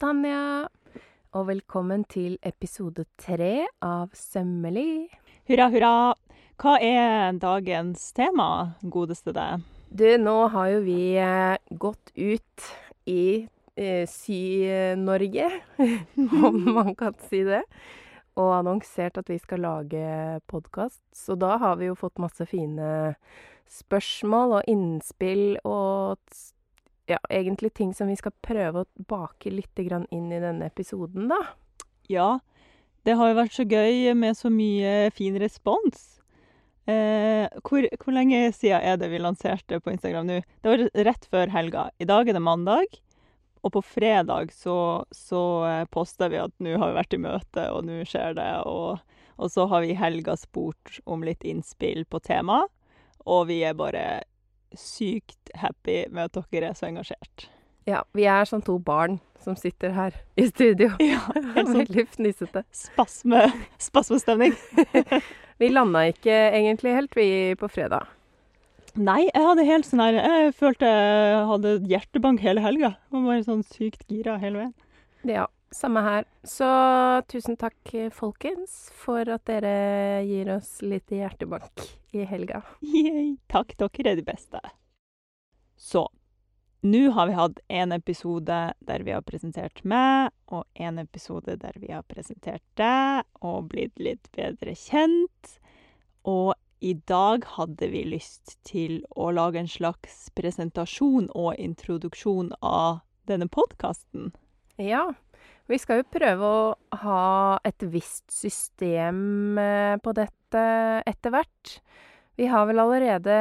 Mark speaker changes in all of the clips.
Speaker 1: Tanja. Og velkommen til episode tre av Sømmelig.
Speaker 2: Hurra, hurra! Hva er dagens tema, godeste deg?
Speaker 1: Du, nå har jo vi eh, gått ut i eh, Sy-Norge, om man kan si det, og annonsert at vi skal lage podkast. Så da har vi jo fått masse fine spørsmål og innspill og ja, egentlig ting som vi skal prøve å bake litt inn i denne episoden, da.
Speaker 2: Ja, det har jo vært så gøy med så mye fin respons. Eh, hvor, hvor lenge siden er det vi lanserte på Instagram nå? Det var rett før helga. I dag er det mandag, og på fredag så, så posta poster vi at nå har vi vært i møte, og nå skjer det. Og, og så har vi i helga spurt om litt innspill på tema, og vi er bare sykt happy med at dere er så engasjert.
Speaker 1: Ja, vi er som to barn som sitter her i studio.
Speaker 2: Ja, helt sånn
Speaker 1: Veldig fnissete.
Speaker 2: spasme, spasmestemning.
Speaker 1: Vi landa ikke egentlig helt, vi, på fredag.
Speaker 2: Nei, jeg hadde helt sånn her Jeg følte jeg hadde hjertebank hele helga. Var bare sånn sykt gira hele veien.
Speaker 1: Ja, samme her. Så tusen takk, folkens, for at dere gir oss litt hjertebank i helga.
Speaker 2: Yay. Takk, dere er de beste. Så nå har vi hatt en episode der vi har presentert meg, og en episode der vi har presentert deg og blitt litt bedre kjent. Og i dag hadde vi lyst til å lage en slags presentasjon og introduksjon av denne podkasten.
Speaker 1: Ja, vi skal jo prøve å ha et visst system eh, på dette etter hvert. Vi har vel allerede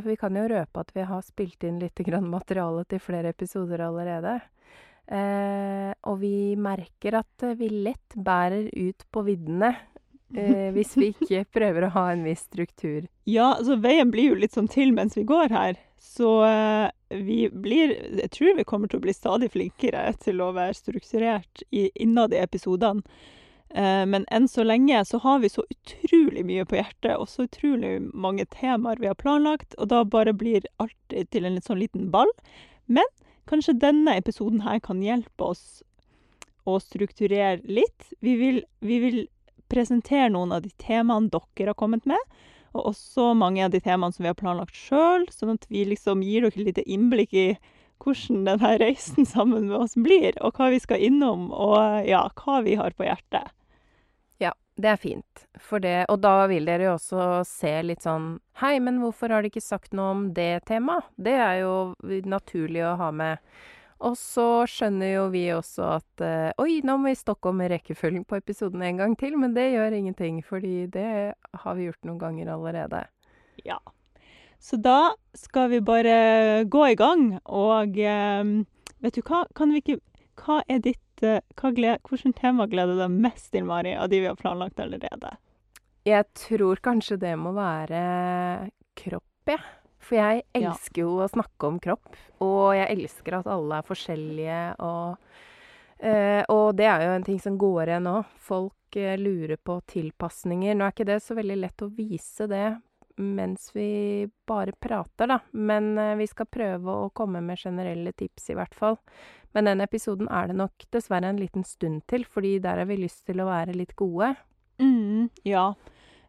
Speaker 1: For vi kan jo røpe at vi har spilt inn litt grann materiale til flere episoder allerede. Eh, og vi merker at vi lett bærer ut på viddene eh, hvis vi ikke prøver å ha en viss struktur.
Speaker 2: Ja, altså veien blir jo litt sånn til mens vi går her. Så eh, vi blir Jeg tror vi kommer til å bli stadig flinkere til å være strukturert i, innad i episodene. Eh, men enn så lenge så har vi så utrolig mye på hjertet, og så utrolig mange temaer vi har planlagt, og da bare blir alt til en litt sånn liten ball. Men kanskje denne episoden her kan hjelpe oss å strukturere litt. Vi vil, vi vil presentere noen av de temaene dere har kommet med, og også mange av de temaene som vi har planlagt sjøl, sånn at vi liksom gir dere et lite innblikk i hvordan denne reisen sammen med oss blir, og hva vi skal innom, og ja, hva vi har på hjertet.
Speaker 1: Ja, det er fint. Det, og da vil dere jo også se litt sånn Hei, men hvorfor har de ikke sagt noe om det temaet? Det er jo naturlig å ha med. Og så skjønner jo vi også at eh, Oi, nå må vi stokke om rekkefølgen på episoden en gang til. Men det gjør ingenting, fordi det har vi gjort noen ganger allerede.
Speaker 2: Ja. Så da skal vi bare gå i gang, og eh, vet du hva, kan vi ikke Hva er ditt eh, hva gled, Hvilket tema gleder deg mest til, Mari, av de vi har planlagt allerede?
Speaker 1: Jeg tror kanskje det må være kropp, jeg. For jeg elsker jo å snakke om kropp, og jeg elsker at alle er forskjellige, og Uh, Og det er jo en ting som går igjen nå. Folk uh, lurer på tilpasninger. Nå er ikke det så veldig lett å vise det mens vi bare prater, da. Men uh, vi skal prøve å komme med generelle tips, i hvert fall. Men den episoden er det nok dessverre en liten stund til, fordi der har vi lyst til å være litt gode.
Speaker 2: Mm, ja.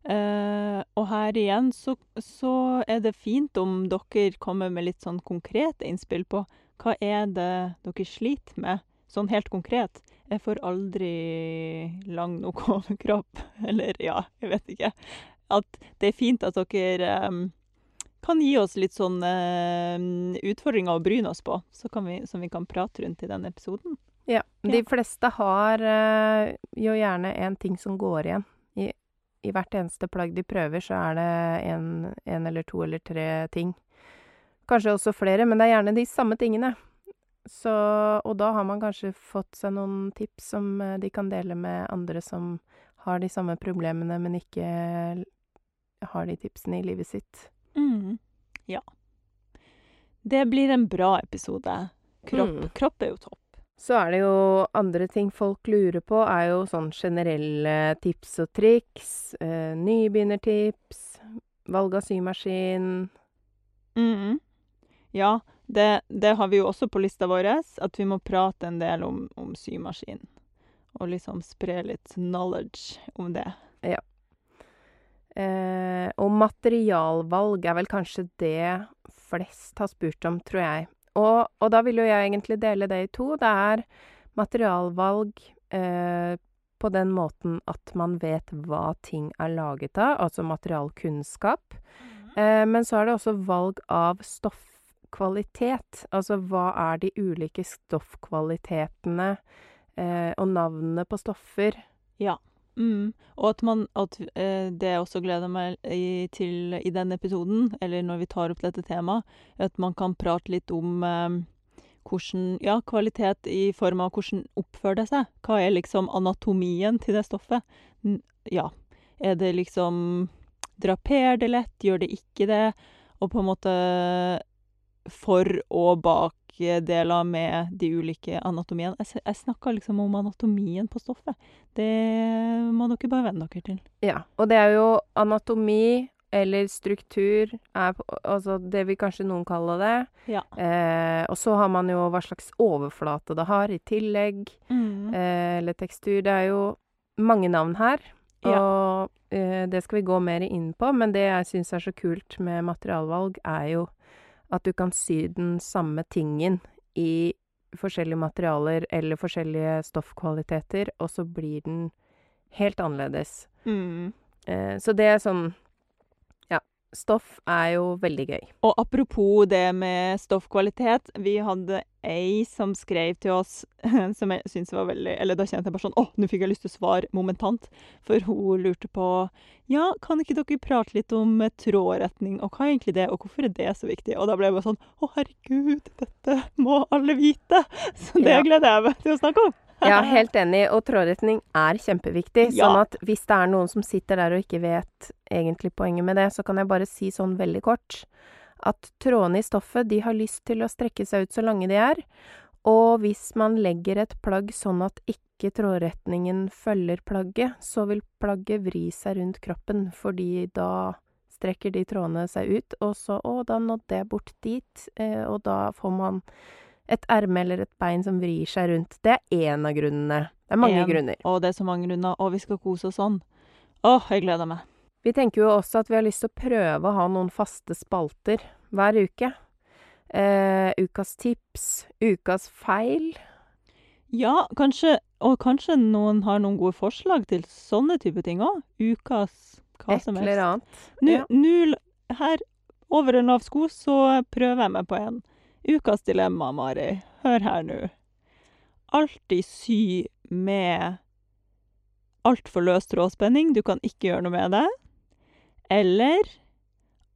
Speaker 2: Eh, og her igjen så, så er det fint om dere kommer med litt sånn konkrete innspill på hva er det dere sliter med, sånn helt konkret. Jeg får aldri lang nok overkropp, eller ja, jeg vet ikke. At det er fint at dere kan gi oss litt sånn em, utfordringer å bryne oss på, så kan vi, som vi kan prate rundt i denne episoden.
Speaker 1: Ja, de fleste har eh, jo gjerne en ting som går igjen. I, hvert eneste plagg de prøver, så er det en, en eller to eller tre ting. Kanskje også flere, men det er gjerne de samme tingene. Så, og da har man kanskje fått seg noen tips som eh, de kan dele med andre som har de samme problemene, men ikke har de tipsene i livet sitt.
Speaker 2: Mm. Ja. Det blir en bra episode. Kropp,
Speaker 1: Mm.
Speaker 2: kropp er jo topp.
Speaker 1: Så er det jo andre ting folk lurer på, er jo sånn generelle tips og triks. Eh, nybegynnertips, valg av symaskin.
Speaker 2: Mhm. Ja, Det, det har vi jo også på lista vår, at vi må prate en del om, om symaskin. Og liksom spre litt knowledge om det.
Speaker 1: Eh, og materialvalg er vel kanskje det flest har spurt om, tror jeg. Og, og da vil jo jeg egentlig dele det i to. Det er materialvalg eh, på den måten at man vet hva ting er laget av, altså materialkunnskap. Eh, men så er det også valg av stoffkvalitet. Altså hva er de ulike stoffkvalitetene eh, og navnene på stoffer.
Speaker 2: Ja. Mm. Og at man at eh, det jeg også gleder meg i, til i denne episoden, eller når vi tar opp dette temaet, at man kan prate litt om eh, hvordan Ja, kvalitet i form av hvordan oppfører det seg. Hva er liksom anatomien til det stoffet? Ja. Er det liksom Draperer det lett? Gjør det ikke det? Og på en måte for- og bakdeler med de ulike anatomiene. Jeg, s- jeg snakka liksom om anatomien på stoffet. Det må dere bare venne dere til.
Speaker 1: Ja, og det er jo anatomi eller struktur er på, altså det vil kanskje noen kalle det.
Speaker 2: Ja.
Speaker 1: Eh, og så har man jo hva slags overflate det har i tillegg.
Speaker 2: Mm.
Speaker 1: Eh, eller tekstur. Det er jo mange navn her. Og eh, det skal vi gå mer inn på. Men det jeg syns er så kult med materialvalg, er jo at du kan sy den samme tingen i forskjellige materialer eller forskjellige stoffkvaliteter, og så blir den helt annerledes.
Speaker 2: Mm.
Speaker 1: Eh, så det er sånn. Stoff er jo veldig gøy.
Speaker 2: Og apropos det med stoffkvalitet. Vi hadde ei som skrev til oss som jeg syntes var veldig Eller da kjente jeg bare sånn Å, nå fikk jeg lyst til å svare momentant. For hun lurte på Ja, kan ikke dere prate litt om trådretning, og hva er egentlig det, og hvorfor er det så viktig? Og da ble jeg bare sånn Å, herregud, dette må alle vite! Så det
Speaker 1: Ja.
Speaker 2: gleder jeg meg til å snakke om.
Speaker 1: Ja, helt enig. Og trådretning er kjempeviktig.
Speaker 2: Ja.
Speaker 1: Sånn at hvis det er noen som sitter der og ikke vet egentlig poenget med det, så kan jeg bare si sånn veldig kort at trådene i stoffet, de har lyst til å strekke seg ut så lange de er. Og hvis man legger et plagg sånn at ikke trådretningen følger plagget, så vil plagget vri seg rundt kroppen, fordi da strekker de trådene seg ut, og så Å, da nådde jeg bort dit, eh, og da får man et erme eller et bein som vrir seg rundt. Det er én av grunnene. Det er mange
Speaker 2: En.
Speaker 1: grunner.
Speaker 2: Og det er så mange grunner, og vi skal kose oss sånn. Åh, jeg gleder meg.
Speaker 1: Vi tenker jo også at vi har lyst til å prøve å ha noen faste spalter hver uke. Eh, ukas tips, ukas feil.
Speaker 2: Ja, kanskje Og kanskje noen har noen gode forslag til sånne type ting òg? Ukas hva
Speaker 1: Et
Speaker 2: som helst.
Speaker 1: eller annet.
Speaker 2: Nå,
Speaker 1: Ja.
Speaker 2: her over en lav sko så prøver jeg meg på en. Ukas dilemma, Mari. Hør her nå. Alltid sy med altfor løs trådspenning, du kan ikke gjøre noe med det. Eller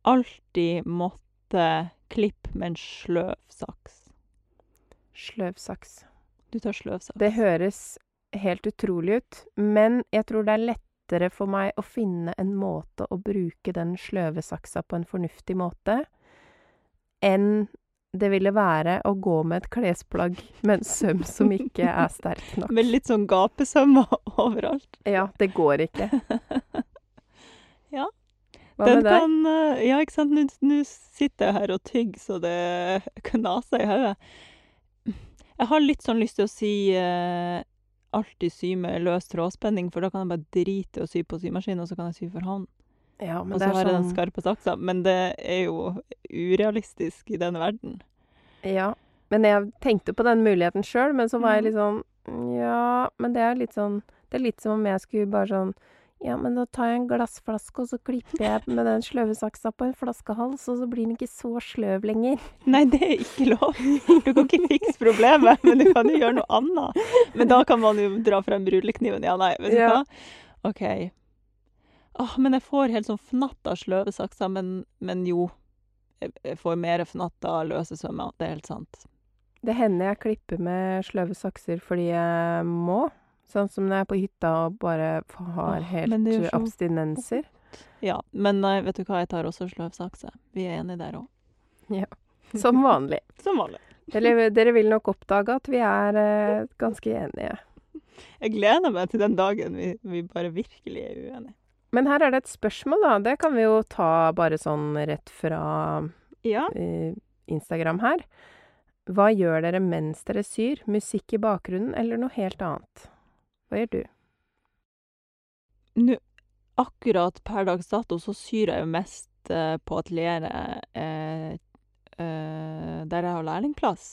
Speaker 2: alltid måtte klippe med en sløv saks.
Speaker 1: Sløv saks.
Speaker 2: Du tar sløv saks.
Speaker 1: Det høres helt utrolig ut, men jeg tror det er lettere for meg å finne en måte å bruke den sløve saksa på en fornuftig måte, enn det ville være å gå med et klesplagg med en søm som ikke er sterk nok.
Speaker 2: Med litt sånn gapesømmer overalt.
Speaker 1: Ja, det går ikke.
Speaker 2: Ja.
Speaker 1: Hva
Speaker 2: Den
Speaker 1: med deg?
Speaker 2: kan eh, Ja, ikke sant. Nå, nå sitter jeg her og tygger så det knaser i hodet. Jeg har litt sånn lyst til å si eh, alltid sy med løs trådspenning, for da kan jeg bare drite i å sy på symaskinen, og så kan jeg sy for hånd.
Speaker 1: Ja, men
Speaker 2: Og så har jeg den
Speaker 1: sånn
Speaker 2: skarpe saksa. Men det er jo urealistisk i denne verden.
Speaker 1: Ja. Men jeg tenkte på den muligheten sjøl, men så var jeg
Speaker 2: Mhm.
Speaker 1: litt sånn Ja, men det er litt sånn Det er litt som om jeg skulle bare sånn Ja, men da tar jeg en glassflaske, og så klipper jeg med den sløve saksa på en flaskehals, og så blir den ikke så sløv lenger.
Speaker 2: Nei, det er ikke lov. Du kan ikke fikse problemet, men du kan jo gjøre noe annet. Men da kan man jo dra frem rullekniven. Ja, nei, vet du
Speaker 1: Ja.
Speaker 2: hva? OK. Åh, men jeg får helt sånn fnatt av sløve sakser, men, men jo. Jeg jeg får mer fnatt av løse svømmer. det er helt sant.
Speaker 1: Det hender jeg klipper med sløve sakser fordi jeg må. Sånn som når jeg er på hytta og bare har
Speaker 2: Åh,
Speaker 1: helt
Speaker 2: det gjør
Speaker 1: eh,
Speaker 2: så
Speaker 1: abstinenser.
Speaker 2: Ja, men nei, vet du hva, jeg tar også sløv sakse. Vi er enige der òg.
Speaker 1: Som vanlig.
Speaker 2: Som vanlig.
Speaker 1: Dere, dere vil nok oppdage at vi er eh, ganske enige.
Speaker 2: Jeg gleder meg til den dagen vi, vi bare virkelig er uenige.
Speaker 1: Men her er det et spørsmål, da. Det kan vi jo ta bare sånn rett fra
Speaker 2: Ja.
Speaker 1: uh, Instagram her. Hva gjør dere mens dere syr? Musikk i bakgrunnen eller noe helt annet? Hva gjør du?
Speaker 2: Nå, akkurat per dags dato så syr jeg jo mest uh, på atelieret uh, der jeg har lærlingplass.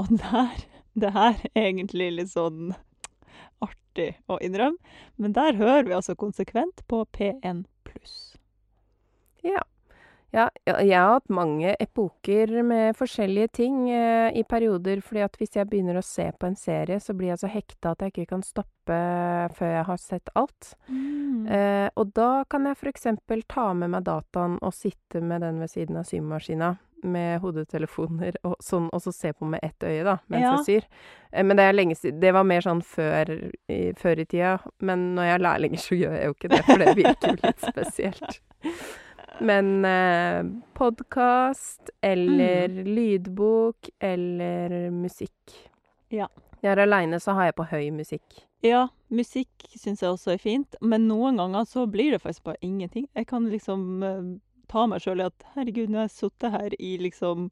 Speaker 2: Og der Det her er egentlig litt sånn artig å innrømme, men der hører vi altså konsekvent på P1 pluss.
Speaker 1: Ja. Ja, ja, jeg har hatt mange epoker med forskjellige ting eh, i perioder, fordi at hvis jeg begynner å se på en serie, så blir jeg så hekta at jeg ikke kan stoppe før jeg har sett alt. Eh, og da kan jeg eksempel ta med meg dataen og sitte med den ved siden av symaskina med hodetelefoner og sånn, og så se på med ett øye, da, mens
Speaker 2: Ja.
Speaker 1: jeg syr. Eh, men det er lenge siden Det var mer sånn før i, før i tida. Men når jeg er lærlinger, så gjør jeg jo ikke det, for det virker jo litt spesielt. Men eh, podkast eller lydbok eller musikk.
Speaker 2: Ja.
Speaker 1: Jeg er aleine, så har jeg på høy musikk.
Speaker 2: Ja, musikk syns jeg også er fint, men noen ganger så blir det faktisk bare ingenting. Jeg kan liksom eh, ta meg sjøl i at herregud, nå har jeg sittet her i liksom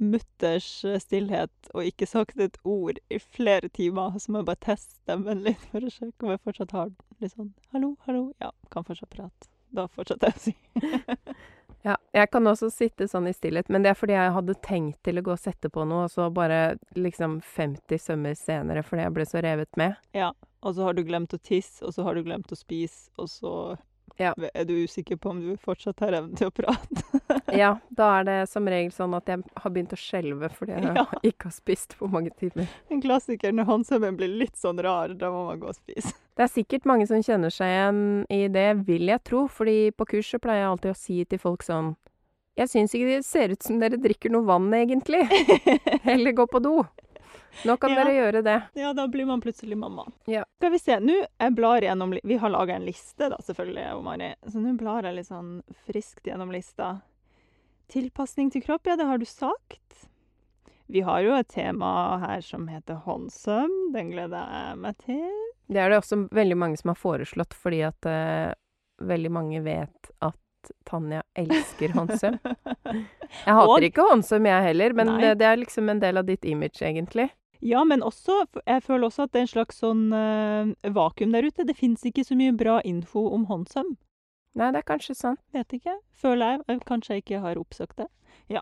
Speaker 2: mutters eh, stillhet og ikke sagt et ord i flere timer, så må jeg bare teste stemmen litt for å sjekke om jeg fortsatt har den litt sånn hallo, hallo, ja, kan fortsatt prate. Da fortsetter jeg å si.
Speaker 1: Ja, jeg kan også sitte sånn i stillhet, men det er fordi jeg hadde tenkt til å gå og sette på noe, og så bare liksom 50 sømmer senere fordi jeg ble så revet med.
Speaker 2: Ja, og så har du glemt å tisse, og så har du glemt å spise, og så
Speaker 1: Ja.
Speaker 2: er du usikker på om du fortsatt har evnen til å prate.
Speaker 1: Ja, da er det som regel sånn at jeg har begynt å skjelve fordi jeg
Speaker 2: Ja.
Speaker 1: ikke har spist på mange timer.
Speaker 2: En klassiker når håndsømmen blir litt sånn rar, da må man gå og spise.
Speaker 1: Det er sikkert mange som kjenner seg igjen i det, vil jeg tro, fordi på kurs så pleier jeg alltid å si til folk sånn Jeg syns ikke det ser ut som dere drikker noe vann, egentlig. Heller gå på do. Nå kan
Speaker 2: Ja.
Speaker 1: dere gjøre det.
Speaker 2: Ja, da blir man plutselig mamma.
Speaker 1: Ja.
Speaker 2: Skal vi se, nå jeg blar gjennom Vi har laga en liste, da, selvfølgelig, Omari. Mari. Så nå blar jeg litt sånn friskt gjennom lista. Tilpasning til kropp, ja, det har du sagt. Vi har jo et tema her som heter håndsøm. Den gleder jeg meg til.
Speaker 1: Det er det også veldig mange som har foreslått, fordi at uh, veldig mange vet at Tanja elsker håndsøm. Jeg hater
Speaker 2: Og-
Speaker 1: ikke håndsøm, jeg heller, men det, det er liksom en del av ditt image, egentlig.
Speaker 2: Ja, men også Jeg føler også at det er en slags sånn uh, vakuum der ute. Det fins ikke så mye bra info om håndsøm.
Speaker 1: Nei, det er kanskje sant.
Speaker 2: Vet ikke. Føler jeg. Eh, Kanskje jeg ikke har oppsøkt det. Ja.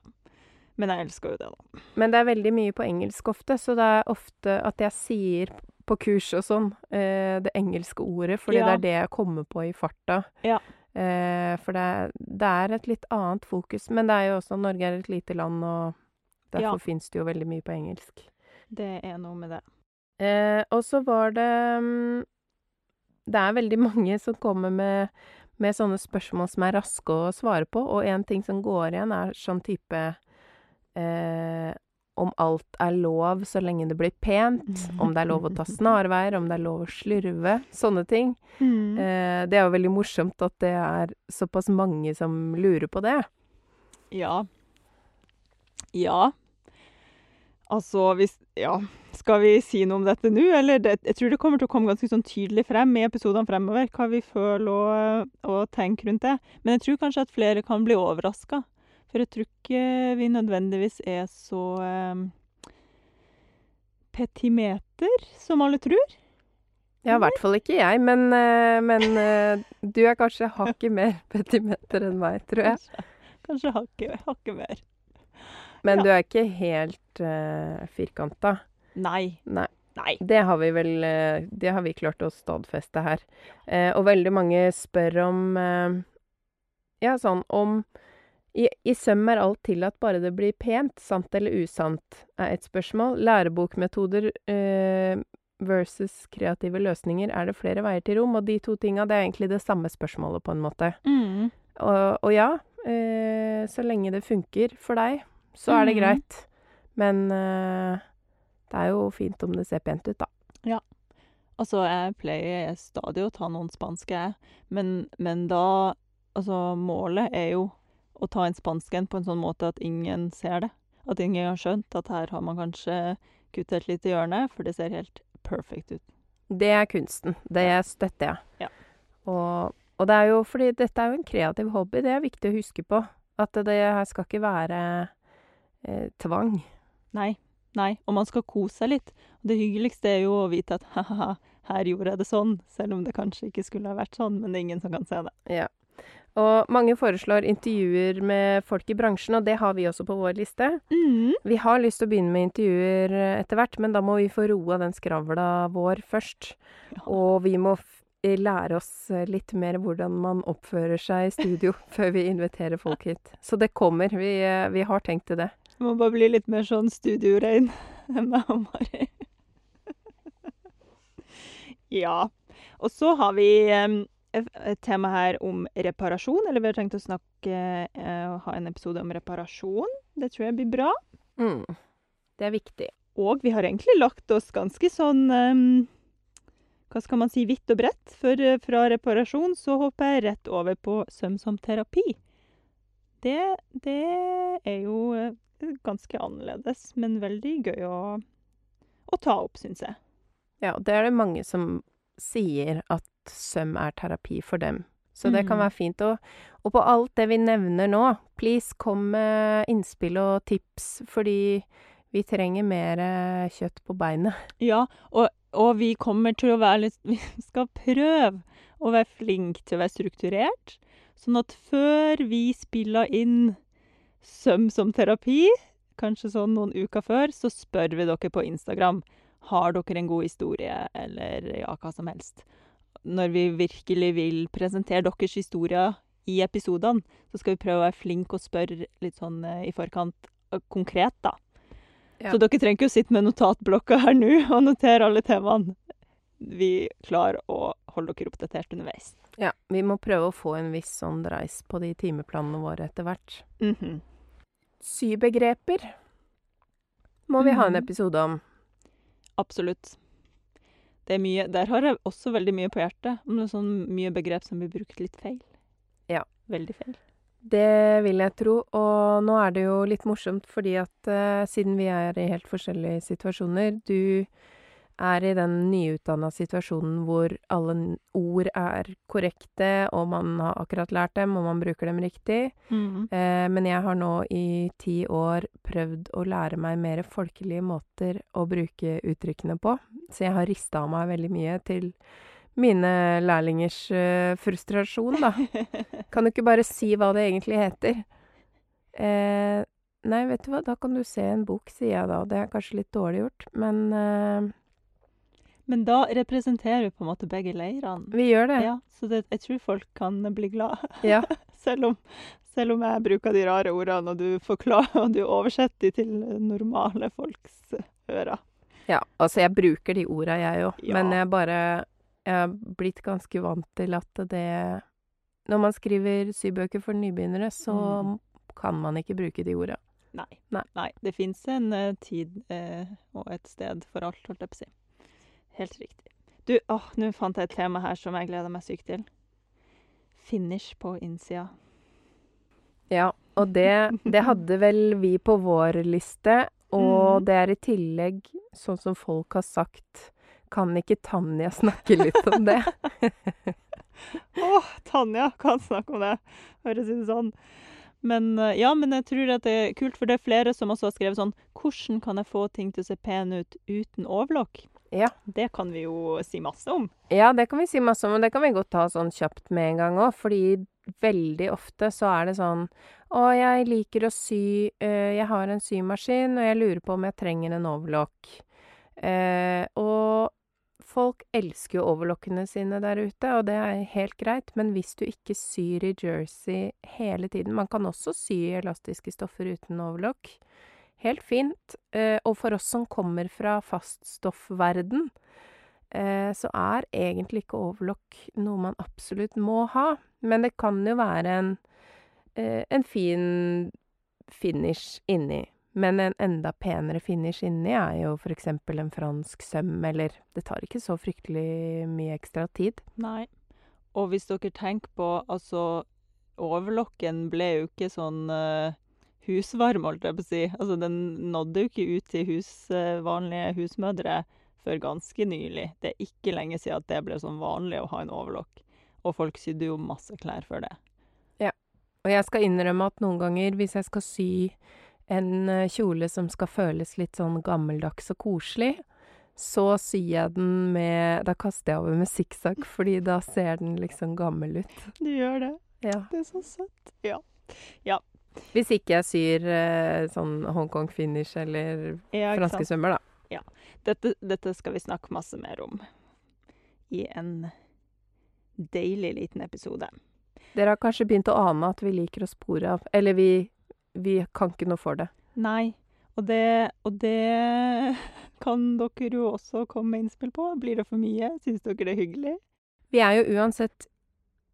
Speaker 2: Men jeg elsker jo det, da.
Speaker 1: Men det er veldig mye på engelsk ofte, så det er ofte at jeg sier på kurs og sånn eh, det engelske ordet, fordi
Speaker 2: Ja.
Speaker 1: det er det jeg kommer på i farta.
Speaker 2: Ja.
Speaker 1: Eh, for det, er- det er et litt annet fokus. Men det er jo også Norge er et lite land, og derfor
Speaker 2: Ja.
Speaker 1: fins det jo veldig mye på engelsk.
Speaker 2: Det er noe med det.
Speaker 1: Eh, og så var det mm, Det er veldig mange som kommer med, med sånne spørsmål som er raske å svare på, og en ting som går igjen, er sånn type eh, om alt er lov så lenge det blir pent, om det er lov å ta snarveier, om det er lov å slurve, sånne ting. Eh, det er jo veldig morsomt at det er såpass mange som lurer på det.
Speaker 2: Ja. Ja. Altså, hvis Ja. Skal vi si noe om dette nå, eller? Det, jeg tror det kommer til å komme ganske sånn tydelig frem i episodene fremover hva vi føler og, og tenker rundt det. Men jeg tror kanskje at flere kan bli overraska. For jeg tror ikke vi nødvendigvis er så eh, petimeter som alle tror.
Speaker 1: Ja, i hvert fall ikke jeg, men, eh, men eh, du er kanskje hakket mer petimeter enn meg, tror jeg.
Speaker 2: Kanskje, kanskje hakket, hakket mer.
Speaker 1: Men
Speaker 2: Ja.
Speaker 1: du er ikke helt uh, firkanta.
Speaker 2: Nei.
Speaker 1: Nei.
Speaker 2: Nei.
Speaker 1: Det har vi vel eh, Det har vi klart å stadfeste her. Uh, og veldig mange spør om uh, Ja, sånn om i, I søm er alt tillatt bare det blir pent. Sant eller usant er et spørsmål. Lærebokmetoder eh, versus kreative løsninger. Er det flere veier til rom? Og de to tinga, det er egentlig det samme spørsmålet, på en måte.
Speaker 2: Mm.
Speaker 1: Og, og ja, eh, så lenge det funker for deg, så er det
Speaker 2: Mhm.
Speaker 1: greit. Men eh, det er jo fint om det ser pent ut, da. Ja.
Speaker 2: Altså, jeg pleier stadig å ta noen spanske. Men, men da Altså, målet er jo å ta en spansken på en sånn måte at ingen ser det. At ingen har skjønt at her har man kanskje kuttet litt i hjørnet, for det ser helt perfekt ut.
Speaker 1: Det er kunsten. Det støtter jeg.
Speaker 2: Ja.
Speaker 1: Og, og det er jo fordi dette er jo en kreativ hobby, det er viktig å huske på. At det her skal ikke være eh, tvang.
Speaker 2: Nei. Nei. Og man skal kose seg litt. Og det hyggeligste er jo å vite at ha-ha, her gjorde jeg det sånn, selv om det kanskje ikke skulle ha vært sånn, men det er ingen som kan se det.
Speaker 1: Ja. Og mange foreslår intervjuer med folk i bransjen, og det har vi også på vår liste.
Speaker 2: Mm.
Speaker 1: Vi har lyst til å begynne med intervjuer eh, etter hvert, men da må vi få roa den skravla vår først. Og vi må eh, lære oss eh, litt mer hvordan man oppfører seg i studio før vi inviterer folk hit. Så det kommer. Vi, vi har tenkt til det.
Speaker 2: Må bare bli litt mer sånn studiorein enn meg og Mari. ja. Og så har vi et et tema her om reparasjon, eller vi har tenkt å snakke eh, og ha en episode om reparasjon. Det tror jeg blir bra.
Speaker 1: Mm. Det er viktig.
Speaker 2: Og vi har egentlig lagt oss ganske sånn um, Hva skal man si Hvitt og bredt. For eh, fra reparasjon så hopper jeg rett over på søm som terapi. Det, det er jo eh, ganske annerledes, men veldig gøy å, å ta opp, syns jeg.
Speaker 1: Ja, det er det mange som sier at søm er terapi for dem. Så det kan
Speaker 2: Mm.
Speaker 1: være fint. Og, og på alt det vi nevner nå, please kom med innspill og tips, fordi vi trenger mer eh, kjøtt på beinet.
Speaker 2: Ja, og, og vi kommer til å være litt Vi skal prøve å være flinke til å være strukturert. Sånn at før vi spiller inn søm som terapi, kanskje sånn noen uker før, så spør vi dere på Instagram har dere en god historie, eller ja, hva som helst. Når vi virkelig vil presentere deres historier i episodene, så skal vi prøve å være flinke og spørre litt sånn eh, i forkant eh, konkret, da.
Speaker 1: Ja.
Speaker 2: Så dere trenger ikke å sitte med notatblokka her nå og notere alle temaene. Vi klarer å holde dere oppdatert underveis.
Speaker 1: Ja, vi må prøve å få en viss sånn dreis på de timeplanene våre etter hvert.
Speaker 2: Mhm.
Speaker 1: Sybegreper må vi ha en
Speaker 2: Mhm.
Speaker 1: episode om.
Speaker 2: Absolutt. Det er mye, der har jeg også veldig mye på hjertet, om det er sånn mye begrep som blir brukt litt feil.
Speaker 1: Ja.
Speaker 2: Veldig feil.
Speaker 1: Det vil jeg tro, og nå er det jo litt morsomt fordi at uh, siden vi er i helt forskjellige situasjoner Du er i den nyutdanna situasjonen hvor alle ord er korrekte, og man har akkurat lært dem, og man bruker dem riktig.
Speaker 2: Mm.
Speaker 1: Eh, men jeg har nå i ti år prøvd å lære meg mer folkelige måter å bruke uttrykkene på, så jeg har rista av meg veldig mye til mine lærlingers uh, frustrasjon, da. Kan du ikke bare si hva det egentlig heter? Eh, nei, vet du hva, da kan du se en bok, sier jeg da. Det er kanskje litt dårlig gjort, men eh,
Speaker 2: Men da representerer vi på en måte begge leirene.
Speaker 1: vi gjør det.
Speaker 2: Ja, så det, jeg tror folk kan bli glad.
Speaker 1: Ja.
Speaker 2: Selv om, selv om jeg bruker de rare ordene, og du forklarer og du oversetter de til normale folks ører.
Speaker 1: Ja, altså jeg bruker de orda jeg òg,
Speaker 2: Ja.
Speaker 1: men jeg bare Jeg har blitt ganske vant til at det Når man skriver sybøker for nybegynnere, så
Speaker 2: Mm.
Speaker 1: kan man ikke bruke de orda.
Speaker 2: Nei.
Speaker 1: Nei.
Speaker 2: det fins en uh, tid uh, og et sted for alt, holdt jeg på å si. Helt riktig. Du, åh, nå fant jeg et tema her som jeg gleder meg sykt til. Finish på innsida.
Speaker 1: Ja, og det, det hadde vel vi på vår liste, og
Speaker 2: mm.
Speaker 1: det er i tillegg, sånn som folk har sagt Kan ikke Tanja snakke litt om det?
Speaker 2: Åh, Tanja kan snakke om det, høres ut sånn. Men eh, ja, men jeg tror at det er kult, for det er flere som også har skrevet sånn Hvordan kan jeg få ting til å se pene ut uten overlock?
Speaker 1: Ja.
Speaker 2: Det kan vi jo si masse om.
Speaker 1: Ja, det kan vi si masse om, og det kan vi godt ta sånn kjapt med en gang òg, fordi veldig ofte så er det sånn Å, jeg liker å sy, eh, jeg har en symaskin, og jeg lurer på om jeg trenger en overlock. Eh, og folk elsker jo overlockene sine der ute, og det er helt greit, men hvis du ikke syr i jersey hele tiden Man kan også sy elastiske stoffer uten overlock. Helt fint. Eh, og for oss som kommer fra faststoffverden, eh, så er egentlig ikke overlock noe man absolutt må ha. Men det kan jo være en, eh, en fin finish inni. Men en enda penere finish inni er jo eksempel en fransk søm, eller Det tar ikke så fryktelig mye ekstra tid.
Speaker 2: Nei. Og hvis dere tenker på Altså, overlocken ble jo ikke sånn eh, husvarm, holdt jeg på å si. Altså, den nådde jo ikke ut til hus, eh, vanlige husmødre før ganske nylig. Det er ikke lenge siden at det ble sånn vanlig å ha en overlock. Og folk sydde jo masse klær før det.
Speaker 1: Ja, Og jeg skal innrømme at noen ganger hvis jeg skal sy en eh, kjole som skal føles litt sånn gammeldags og koselig, så syr jeg den med Da kaster jeg over med sikksakk, fordi da ser den liksom gammel ut.
Speaker 2: Du gjør det.
Speaker 1: Ja.
Speaker 2: Det er så søtt. Ja. Ja.
Speaker 1: Hvis ikke jeg syr eh, sånn Hongkong finish eller
Speaker 2: ja
Speaker 1: franske
Speaker 2: svømmer,
Speaker 1: da. da.
Speaker 2: Dette, dette skal vi snakke masse mer om i en deilig liten episode.
Speaker 1: Dere har kanskje begynt å ane at vi liker å spore av. Eller vi, vi kan ikke noe for det.
Speaker 2: Nei, og det, og det kan dere jo også komme med innspill på. Blir det for mye? Syns dere det er hyggelig?
Speaker 1: Vi er jo uansett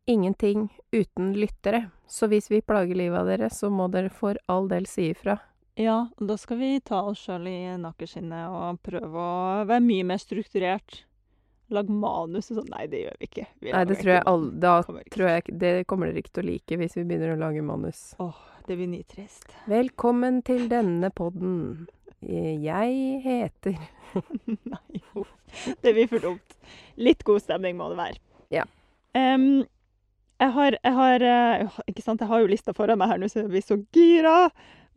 Speaker 1: ingenting uten lyttere, så hvis vi plager livet av dere, så må dere for all del si ifra.
Speaker 2: Ja, og da skal vi ta oss sjøl i nakkeskinnet og prøve å være mye mer strukturert. Lag manus og sånn. Nei, det gjør vi ikke. Vi
Speaker 1: Nei, det tror jeg
Speaker 2: ikke
Speaker 1: all, da
Speaker 2: Kommer
Speaker 1: tror jeg ikke- Det kommer dere ikke til å like hvis vi begynner å lage manus.
Speaker 2: Åh, det blir nitrist.
Speaker 1: Velkommen til denne podden. Jeg heter
Speaker 2: Nei, jo. Det blir for dumt. Litt god stemning må det være.
Speaker 1: Ja.
Speaker 2: Em, jeg har, jeg har eh, Ikke sant, jeg har jo lista foran meg her nå, så jeg blir så gira.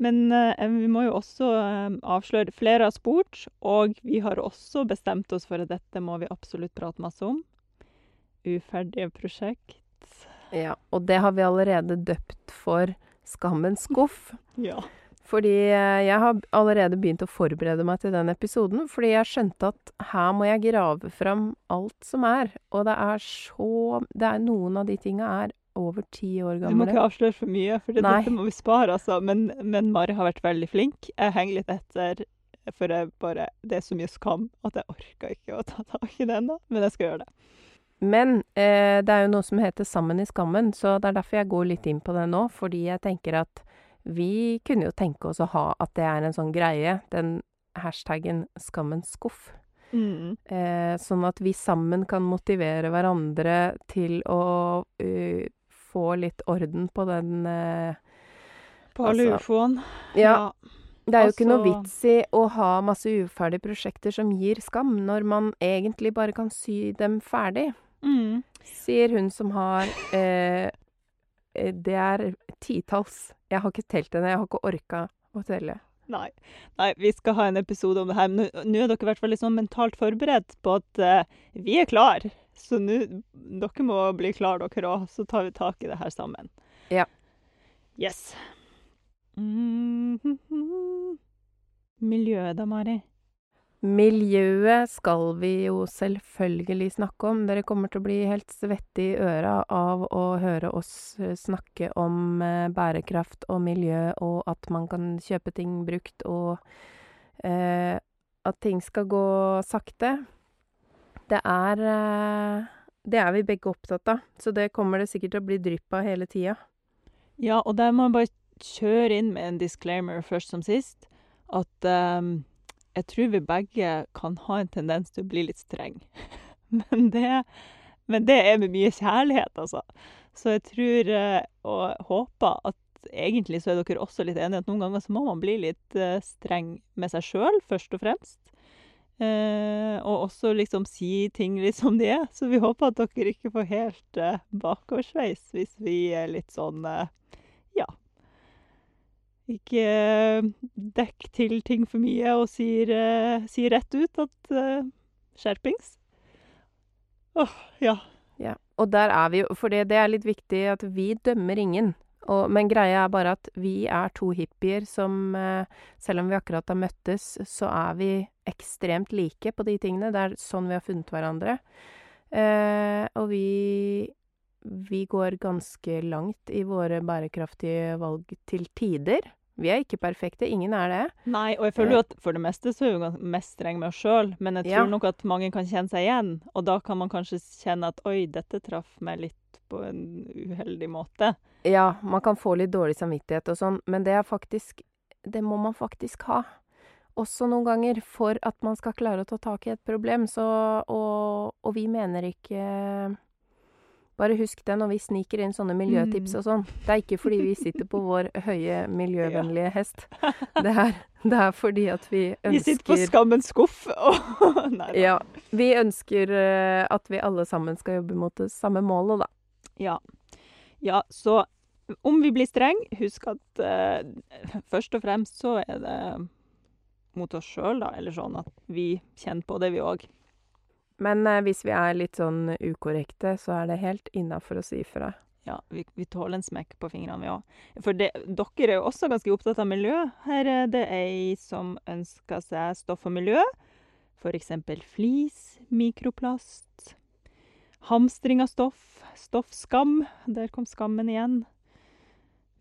Speaker 2: Men eh, vi må jo også eh, avsløre Flere har spurt, og vi har også bestemt oss for at dette må vi absolutt prate masse om. Uferdige prosjekt.
Speaker 1: Ja, og det har vi allerede døpt for Skammens skuff.
Speaker 2: Ja.
Speaker 1: Fordi eh, jeg har allerede begynt å forberede meg til den episoden, fordi jeg skjønte at her må jeg grave fram alt som er. Og det er så det er Noen av de tinga er over ti år
Speaker 2: Vi må ikke avsløre for mye, for det, dette må vi spare, altså. Men, men Mari har vært veldig flink. Jeg henger litt etter, for bare, det er så mye skam at jeg orker ikke å ta tak i det ennå. Men jeg skal gjøre det.
Speaker 1: Men eh, det er jo noe som heter Sammen i skammen, så det er derfor jeg går litt inn på det nå. Fordi jeg tenker at vi kunne jo tenke oss å ha at det er en sånn greie, den hashtaggen 'skammens skuff'.
Speaker 2: Mm.
Speaker 1: Eh, sånn at vi sammen kan motivere hverandre til å uh, få litt orden på den uh,
Speaker 2: På
Speaker 1: Altså,
Speaker 2: ufoene.
Speaker 1: Ja, det er jo ikke noe
Speaker 2: altså-
Speaker 1: vits i å ha masse uferdige prosjekter som gir skam, når man egentlig bare kan sy dem ferdig.
Speaker 2: Mm.
Speaker 1: Sier hun som har eh, eh, Det er titalls. Jeg har ikke telt henne, jeg har ikke orka å telle.
Speaker 2: Nei. Nei, vi skal ha en episode om det her. Men nå er dere i hvert fall sånn mentalt forberedt på at uh, vi er klar. Så nå Dere må bli klar, dere òg. Så tar vi tak i det her sammen.
Speaker 1: Ja.
Speaker 2: Yes. Mm Miljøet da, Mari?
Speaker 1: Miljøet skal vi jo selvfølgelig snakke om. Dere kommer til å bli helt svette i øra av å høre oss eh, snakke om eh, bærekraft og miljø, og at man kan kjøpe ting brukt, og eh, at ting skal gå sakte. Det er eh, Det er vi begge opptatt av, så det kommer det sikkert til å bli drypp av hele tida.
Speaker 2: Ja, og der må jeg bare kjøre inn med en disclaimer først som sist. At ehm, jeg tror vi begge kan ha en tendens til å bli litt streng. men, det, men det er med mye kjærlighet, altså. Så jeg tror eh, og håper at egentlig så er dere også litt enige at noen ganger så må man bli litt eh, streng med seg sjøl, først og fremst. Eh, og også liksom si ting litt som de er. Så vi håper at dere ikke får helt eh, bakoversveis hvis vi er litt sånn eh. Ikke dekker dekk til ting for mye og sier, eh, sier rett ut at eh, skjerpings. Åh, ja.
Speaker 1: Ja, og der er vi jo For det, det er litt viktig at vi dømmer ingen. Og, men greia er bare at vi er to hippier som eh, Selv om vi akkurat har møttes, så er vi ekstremt like på de tingene. Det er sånn vi har funnet hverandre. Eh, og vi Vi går ganske langt i våre bærekraftige valg til tider. Vi er ikke perfekte. Ingen er det.
Speaker 2: Nei, og jeg føler jo at for det meste så er vi mest strenge med oss sjøl, men jeg tror
Speaker 1: Ja.
Speaker 2: nok at mange kan kjenne seg igjen. Og da kan man kanskje kjenne at oi, dette traff meg litt på en uheldig måte.
Speaker 1: Ja, man kan få litt dårlig samvittighet og sånn, men det er faktisk Det må man faktisk ha. Også noen ganger for at man skal klare å ta tak i et problem, så Og, og vi mener ikke Bare husk det når vi sniker inn sånne miljøtips
Speaker 2: Mm.
Speaker 1: og sånn. Det er ikke fordi vi sitter på vår høye miljøvennlige hest. Det er, det er fordi at vi ønsker
Speaker 2: Vi sitter på skammens skuff og Nei da.
Speaker 1: Ja. Vi ønsker eh, at vi alle sammen skal jobbe mot det samme målet, da.
Speaker 2: Ja. ja, så om vi blir streng, husk at uh, først og fremst så er det mot oss sjøl, da. Eller sånn at vi kjenner på det, vi òg.
Speaker 1: Men eh, hvis vi er litt sånn ukorrekte, så er det helt innafor å si ifra.
Speaker 2: Ja, vi, vi tåler en smekk på fingrene, vi òg. For det, dere er jo også ganske opptatt av miljø. Her er det ei som ønsker seg stoff og miljø. For eksempel flis, mikroplast, hamstring av stoff, stoffskam. Der kom skammen igjen.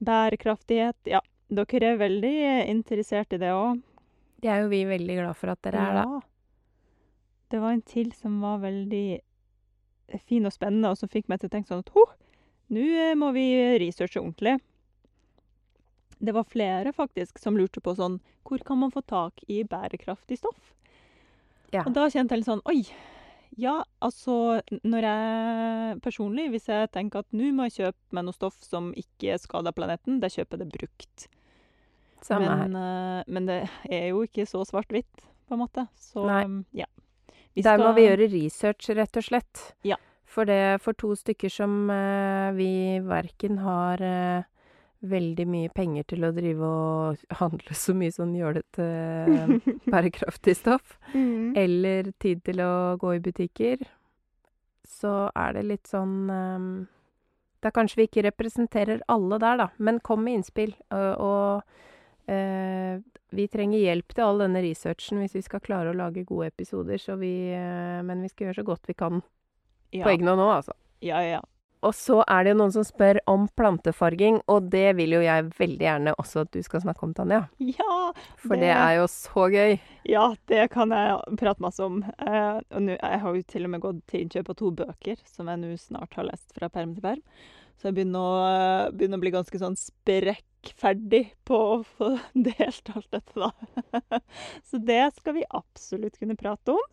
Speaker 2: Bærekraftighet. Ja, dere er veldig interessert i det òg.
Speaker 1: Det er jo vi veldig glad for at dere er, da.
Speaker 2: Det var en til som var veldig fin og spennende, og som fikk meg til å tenke sånn at ho, nå eh, må vi researche ordentlig. Det var flere faktisk som lurte på sånn Hvor kan man få tak i bærekraftig stoff?
Speaker 1: Ja.
Speaker 2: Og da kjente jeg litt sånn Oi! Ja, altså Når jeg personlig, hvis jeg tenker at nå må jeg kjøpe meg noe stoff som ikke skader planeten, da kjøper jeg det brukt.
Speaker 1: Samme her.
Speaker 2: men, eh, men det er jo ikke så svart-hvitt, på en måte. Så
Speaker 1: Nei.
Speaker 2: ja. Vi
Speaker 1: Der må vi gjøre research, rett og slett.
Speaker 2: Ja.
Speaker 1: For det for to stykker som eh, vi verken har eh, veldig mye penger til å drive og handle så mye sånn jålete eh, bærekraftig stoff,
Speaker 2: Mm.
Speaker 1: eller tid til å gå i butikker, så er det litt sånn eh, Da kanskje vi ikke representerer alle der, da, men kom med innspill. Og, og eh, vi trenger hjelp til all denne researchen hvis vi skal klare å lage gode episoder, så vi eh, Men vi skal gjøre så godt vi kan
Speaker 2: ja.
Speaker 1: på egen hånd nå, altså.
Speaker 2: Ja, ja.
Speaker 1: Og så er det jo noen som spør om plantefarging, og det vil jo jeg veldig gjerne også at du skal snakke om, Tanja.
Speaker 2: Ja,
Speaker 1: For
Speaker 2: Det-
Speaker 1: det er jo så gøy.
Speaker 2: ja, det kan jeg prate masse om. Eh, og jeg har jo til og med gått til innkjøp av to bøker, som jeg nå snart har lest fra perm til perm. Så jeg begynner å, eh, begynner å bli ganske sånn sprekkferdig på å få delt alt dette, da. Så det skal vi absolutt kunne prate om.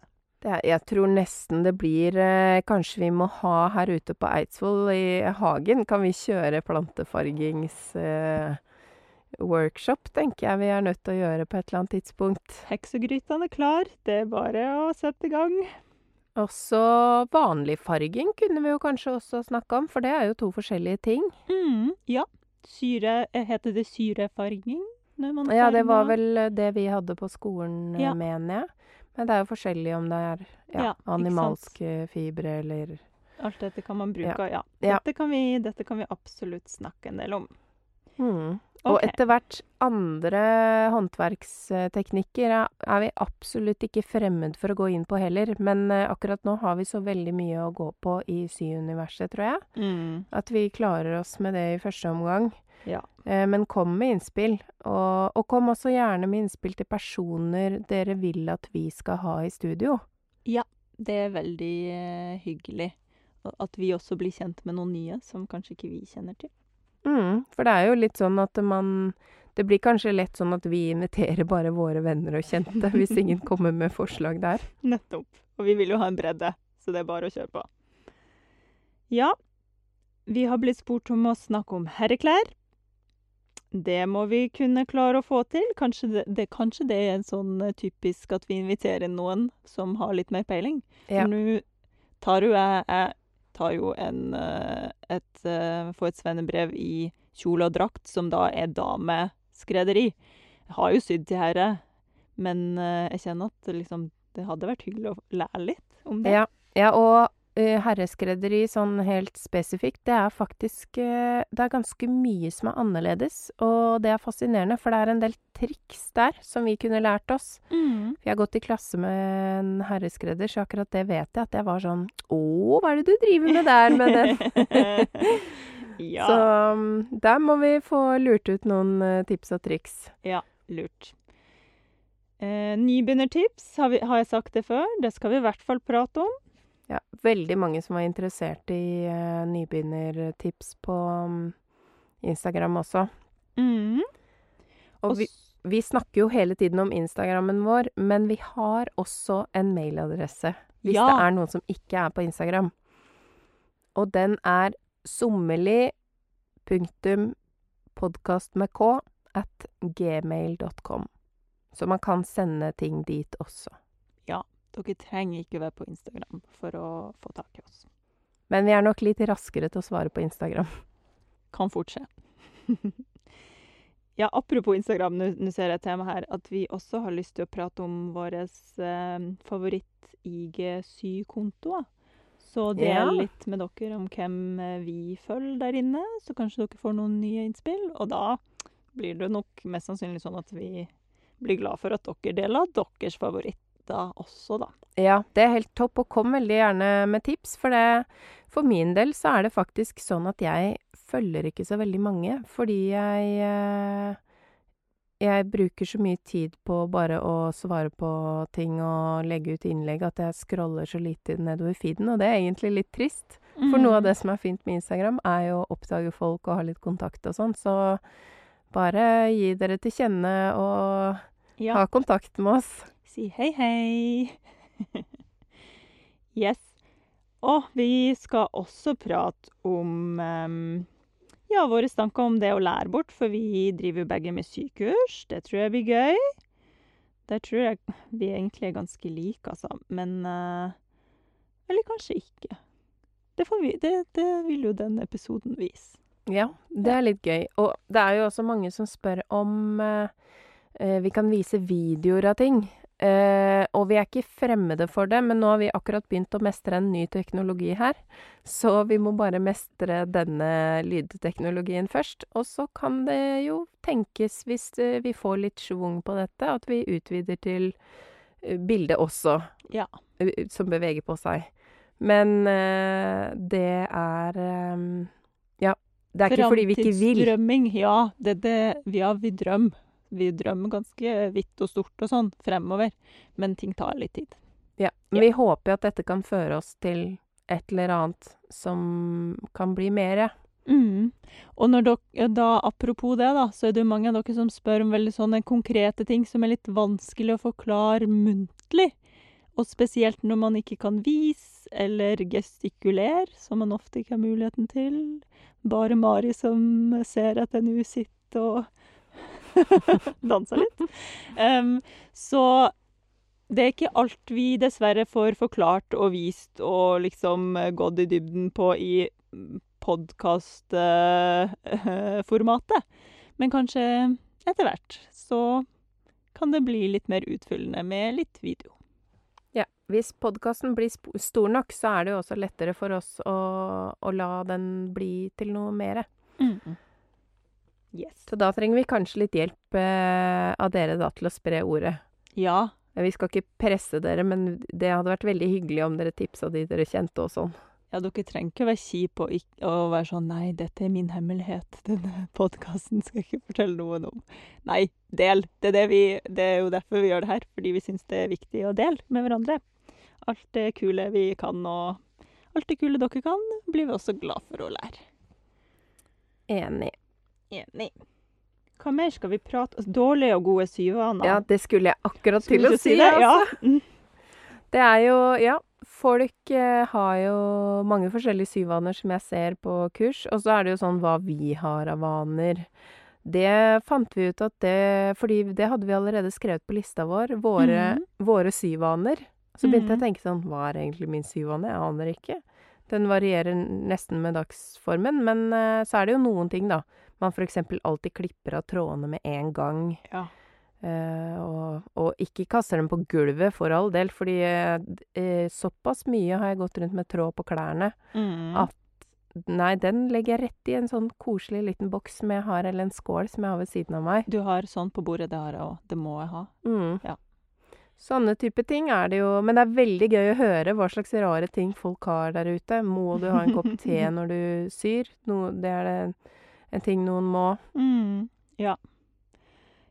Speaker 1: Det er, jeg tror nesten det blir eh, Kanskje vi må ha her ute på Eidsvoll i hagen, kan vi kjøre plantefargings eh, workshop, tenker jeg vi er nødt til å gjøre på et eller annet tidspunkt.
Speaker 2: Heksegrytene er klar, det er bare å sette i gang.
Speaker 1: Også vanlig farging kunne vi jo kanskje også snakke om, for det er jo to forskjellige ting.
Speaker 2: Mm, ja. Syre eh, Heter det syrefarging? når man
Speaker 1: Ja, det var vel det vi hadde på skolen, eh,
Speaker 2: Ja.
Speaker 1: mener jeg. Men det er jo forskjellig om det er ja,
Speaker 2: Ja,
Speaker 1: animalske fibre eller
Speaker 2: Alt dette kan man bruke, ja.
Speaker 1: Ja.
Speaker 2: Dette, kan vi, dette kan vi absolutt snakke en del om.
Speaker 1: mm. Og
Speaker 2: Ok.
Speaker 1: etter hvert andre håndverksteknikker er, er vi absolutt ikke fremmed for å gå inn på heller. Men eh, akkurat nå har vi så veldig mye å gå på i syuniverset, tror jeg.
Speaker 2: Mm.
Speaker 1: At vi klarer oss med det i første omgang.
Speaker 2: Ja.
Speaker 1: Eh, Men kom med innspill. Og, og kom også gjerne med innspill til personer dere vil at vi skal ha i studio.
Speaker 2: Ja, Det er veldig eh, hyggelig at vi også blir kjent med noen nye som kanskje ikke vi kjenner til.
Speaker 1: Mm, for det er jo litt sånn at man Det blir kanskje lett sånn at vi inviterer bare våre venner og kjente, hvis ingen kommer med forslag der.
Speaker 2: Nettopp. Og vi vil jo ha en bredde, så det er bare å kjøre på. Ja, vi har blitt spurt om å snakke om herreklær. Det må vi kunne klare å få til. Kanskje det, det, kanskje det er en sånn eh, typisk at vi inviterer noen som har litt mer peiling.
Speaker 1: Ja.
Speaker 2: Nå tar jo jeg Jeg tar jo en eh, et, eh, Får et svennebrev i kjole og drakt, som da er dameskrederi. Jeg har jo sydd til herre, men eh, jeg kjenner at liksom det hadde vært hyggelig å lære litt om det.
Speaker 1: Ja, ja og herreskredderi sånn helt spesifikt, det er faktisk eh, Det er ganske mye som er annerledes, og det er fascinerende, for det er en del triks der som vi kunne lært oss.
Speaker 2: Mm.
Speaker 1: Jeg har gått i klasse med en herreskredder, så akkurat det vet jeg, at jeg var sånn Å, hva er det du driver med der med den?
Speaker 2: ja.
Speaker 1: Så um, der må vi få lurt ut noen eh, tips og triks.
Speaker 2: Ja, lurt. Eh, nybegynnertips, har, vi, har jeg sagt det før? Det skal vi i hvert fall prate om.
Speaker 1: Ja, veldig mange som var interessert i uh, nybegynnertips på um, Instagram også.
Speaker 2: Mm.
Speaker 1: Og vi, vi snakker jo hele tiden om Instagrammen vår, men vi har også en mailadresse. Hvis
Speaker 2: Ja.
Speaker 1: det er noen som ikke er på Instagram. Og den er sommerli punktum podkast med k at gmail.com. Så man kan sende ting dit også.
Speaker 2: Dere trenger ikke være på Instagram for å få tak i oss.
Speaker 1: Men vi er nok litt raskere til å svare på Instagram.
Speaker 2: Kan fort skje. Ja, apropos Instagram, nå ser jeg et tema her, at vi også har lyst til å prate om våre eh, favoritt-IG7-kontoer. Så del litt med dere om hvem eh, vi følger der inne, så kanskje dere får noen nye innspill. Og da blir det nok mest sannsynlig sånn at vi blir glad for at dere deler deres favoritter også, da.
Speaker 1: Ja, det er helt topp, og kom veldig gjerne med tips, for det For min del så er det faktisk sånn at jeg følger ikke så veldig mange, fordi jeg eh, Jeg bruker så mye tid på bare å svare på ting og legge ut innlegg at jeg scroller så lite nedover feeden, og det er egentlig litt trist. For noe av det som er fint med Instagram, er jo å oppdage folk og ha litt kontakt og sånn, så bare gi dere til kjenne og
Speaker 2: Ja.
Speaker 1: ha kontakt med oss.
Speaker 2: Si hei, hei. yes. Og vi skal også prate om em, ja, våre tanker om det å lære bort, for vi driver jo begge med sykurs. Det tror jeg blir gøy. Der tror jeg vi egentlig er ganske like, altså. Men eh, Eller kanskje ikke. Det, får vi, det, det vil jo den episoden vise.
Speaker 1: Ja, det er litt gøy. Og det er jo også mange som spør om eh, eh, vi kan vise videoer av ting. Eh, og vi er ikke fremmede for det, men nå har vi akkurat begynt å mestre en ny teknologi her. Så vi må bare mestre denne lydteknologien først. Og så kan det jo tenkes, hvis eh, vi får litt schwung på dette, at vi utvider til bildet også,
Speaker 2: Ja.
Speaker 1: eh, som beveger på seg. Men uh, det er um, Ja. Det er ikke fordi vi ikke vil.
Speaker 2: Framtidsdrømming, ja. Det det Ja, vi drømmer. Vi drømmer ganske vidt og stort og sånn fremover, men ting tar litt tid.
Speaker 1: Ja. Men vi håper jo at dette kan føre oss til et eller annet som kan bli mer.
Speaker 2: Mm. Og når dere, da, apropos det, da, så er det jo mange av dere som spør om veldig sånne konkrete ting som er litt vanskelig å forklare muntlig. Og spesielt når man ikke kan vise eller gestikulere, som man ofte ikke har muligheten til. Bare Mari som ser at NU sitter og danser litt. Um, så det er ikke alt vi dessverre får forklart og vist og liksom eh, gått i dybden på i podkastformatet. Men kanskje etter hvert så kan det bli litt mer utfyllende med litt video.
Speaker 1: Ja. Hvis podkasten blir stor nok, så er det jo også lettere for oss å, å la den bli til noe mere.
Speaker 2: Yes.
Speaker 1: Så da trenger vi kanskje litt hjelp eh, av dere da til å spre ordet.
Speaker 2: Ja.
Speaker 1: Vi skal ikke presse dere, men det hadde vært veldig hyggelig om dere tipsa de dere kjente og sånn.
Speaker 2: Ja, dere trenger ikke være kjipe og, og være sånn Nei, dette er min hemmelighet. Denne podkasten skal jeg ikke fortelle noen om. Nei, del. Det er, det, vi, det er jo derfor vi gjør det her. Fordi vi syns det er viktig å dele med hverandre. Alt det kule vi kan, og alt det kule dere kan, blir vi også glad for å lære.
Speaker 1: Enig.
Speaker 2: Enig. Hva mer skal vi prate om? Dårlige og gode syvaner.
Speaker 1: Ja, det skulle jeg akkurat
Speaker 2: Skulle
Speaker 1: til å si.
Speaker 2: det?
Speaker 1: altså.
Speaker 2: Ja. Mm.
Speaker 1: Det er jo Ja, folk eh, har jo mange forskjellige syvaner som jeg ser på kurs. Og så er det jo sånn hva vi har av vaner. Det fant vi ut at det Fordi det hadde vi allerede skrevet på lista vår. Våre,
Speaker 2: mm.
Speaker 1: våre syvaner. Så begynte jeg
Speaker 2: Mhm.
Speaker 1: å tenke sånn Hva er egentlig min syvane? Jeg aner ikke. Den varierer nesten med dagsformen, men uh, så er det jo noen ting, da. Man eksempel alltid klipper av trådene med en gang.
Speaker 2: Ja.
Speaker 1: Uh, og, og ikke kaster dem på gulvet, for all del, fordi uh, såpass mye har jeg gått rundt med tråd på klærne.
Speaker 2: Mm.
Speaker 1: At Nei, den legger jeg rett i en sånn koselig liten boks som jeg har, eller en skål som jeg har ved siden av meg.
Speaker 2: Du har sånn på bordet, det har jeg òg. Det må jeg ha.
Speaker 1: Mm.
Speaker 2: Ja.
Speaker 1: Sånne type ting er det jo. Men det er veldig gøy å høre hva slags rare ting folk har der ute. Må du ha en kopp te når du syr? No, det er det en ting noen må.
Speaker 2: Mm, ja.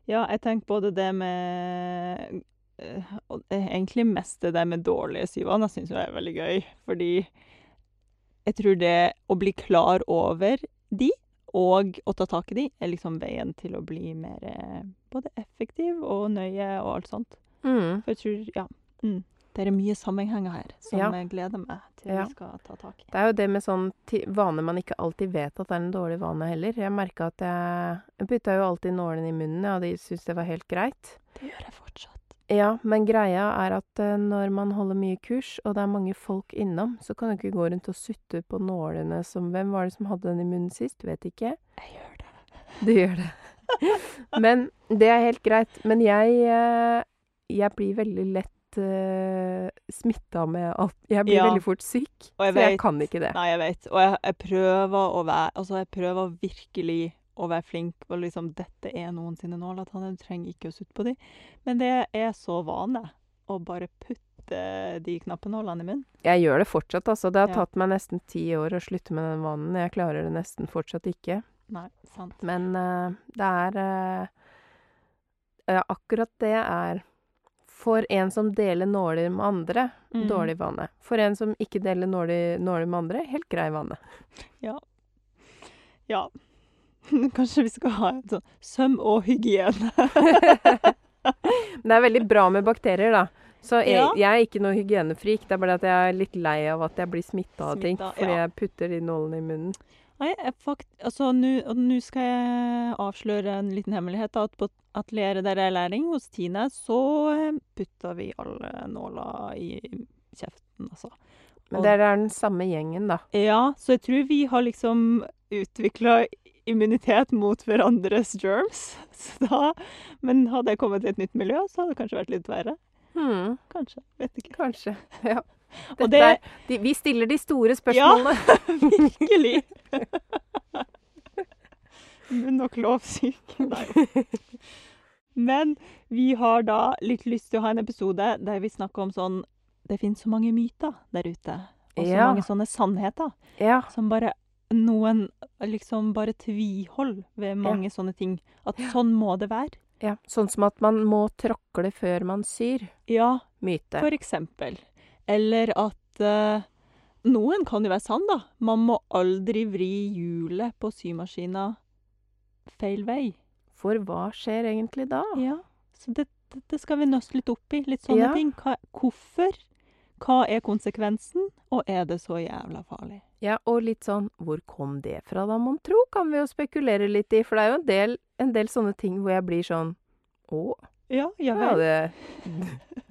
Speaker 2: Ja, jeg tenker både det med eh, og Egentlig mest det der med dårlige syvaner syns jeg er veldig gøy. Fordi jeg tror det å bli klar over de, og å ta tak i de, er liksom veien til å bli mer eh, både effektiv og nøye og alt sånt.
Speaker 1: Mm.
Speaker 2: For jeg tror, ja mm, Det er mye sammenhenger her som
Speaker 1: Ja.
Speaker 2: jeg gleder meg til
Speaker 1: Ja.
Speaker 2: vi skal ta tak i.
Speaker 1: Det er jo det med sånn vaner man ikke alltid vet at det er en dårlig vane heller. Jeg merka at jeg Jeg putta jo alltid nålen i munnen, og de syntes det var helt greit.
Speaker 2: Det gjør jeg fortsatt.
Speaker 1: Ja, men greia er at eh, når man holder mye kurs, og det er mange folk innom, så kan du ikke gå rundt og sutte på nålene som Hvem var det som hadde den i munnen sist? Vet ikke.
Speaker 2: Jeg gjør det.
Speaker 1: Du gjør det. Men det er helt greit. Men jeg, eh, jeg blir veldig lett uh, smitta med alt. Jeg blir
Speaker 2: Ja.
Speaker 1: veldig fort syk.
Speaker 2: Jeg
Speaker 1: så jeg
Speaker 2: vet-
Speaker 1: kan ikke det.
Speaker 2: Nei, jeg vet. Og jeg, jeg prøver å være Altså, jeg prøver virkelig å være flink og liksom Dette er noen sine nåler, Tanja. Du trenger ikke å sutte på de. Men det er så vane å bare putte de knappenålene i munnen.
Speaker 1: Jeg gjør det fortsatt, altså. Det har
Speaker 2: Ja.
Speaker 1: tatt meg nesten ti år å slutte med den vanen. Jeg klarer det nesten fortsatt ikke.
Speaker 2: Nei, sant.
Speaker 1: Men uh, det er uh, Akkurat det er For en som deler nåler med andre,
Speaker 2: Mm.
Speaker 1: dårlig vane. For en som ikke deler nåler, nåler med andre, helt grei vane.
Speaker 2: Ja. Kanskje vi skal ha en sånn søm og hygiene.
Speaker 1: Men det er veldig bra med bakterier, da. Så jeg,
Speaker 2: Ja.
Speaker 1: jeg er ikke noe hygienefrik. Det er bare at jeg er litt lei av at jeg blir smitta av ting. Fordi
Speaker 2: ja.
Speaker 1: jeg putter de nålene i munnen.
Speaker 2: Nei, jeg fakt... Altså, nå og nå skal jeg avsløre en liten hemmelighet. da, At på atelieret der jeg er lærling hos Tine, så putta putter vi alle nåler i kjeften, altså.
Speaker 1: Men
Speaker 2: Og-
Speaker 1: dere er den samme gjengen, da.
Speaker 2: Ja, så jeg tror vi har liksom utvikla immunitet mot hverandres germs. Så da, men hadde jeg kommet til et nytt miljø, så hadde det kanskje vært litt verre.
Speaker 1: Hmm,
Speaker 2: Kanskje. Vet ikke.
Speaker 1: kanskje. Ja.
Speaker 2: Og det-
Speaker 1: er, de, vi stiller de store spørsmålene.
Speaker 2: Ja, Virkelig. Munn- og klovsyk. Nei. Men vi har da litt lyst til å ha en episode der vi snakker om sånn Det finnes så mange myter der ute. Og så
Speaker 1: Ja.
Speaker 2: mange sånne sannheter
Speaker 1: Ja.
Speaker 2: som bare Noen liksom bare tviholder ved mange sånne ting. At sånn må det være.
Speaker 1: ja. Sånn som at man må tråkle før man syr.
Speaker 2: Ja,
Speaker 1: Myte.
Speaker 2: for eksempel. Eller at eh, Noen kan jo være sann, da. Man må aldri vri hjulet på symaskina feil vei.
Speaker 1: For hva skjer egentlig da?
Speaker 2: Ja, så dette det, det skal vi nøste litt opp i. Litt sånne
Speaker 1: Ja.
Speaker 2: ting. Hva, hvorfor? Hva er konsekvensen? Og er det så jævla farlig?
Speaker 1: Ja, og litt sånn Hvor kom det fra, da, mon tro? Kan vi jo spekulere litt i. For det er jo en del, en del sånne ting hvor jeg blir sånn Å,
Speaker 2: Ja, ja
Speaker 1: ja, det,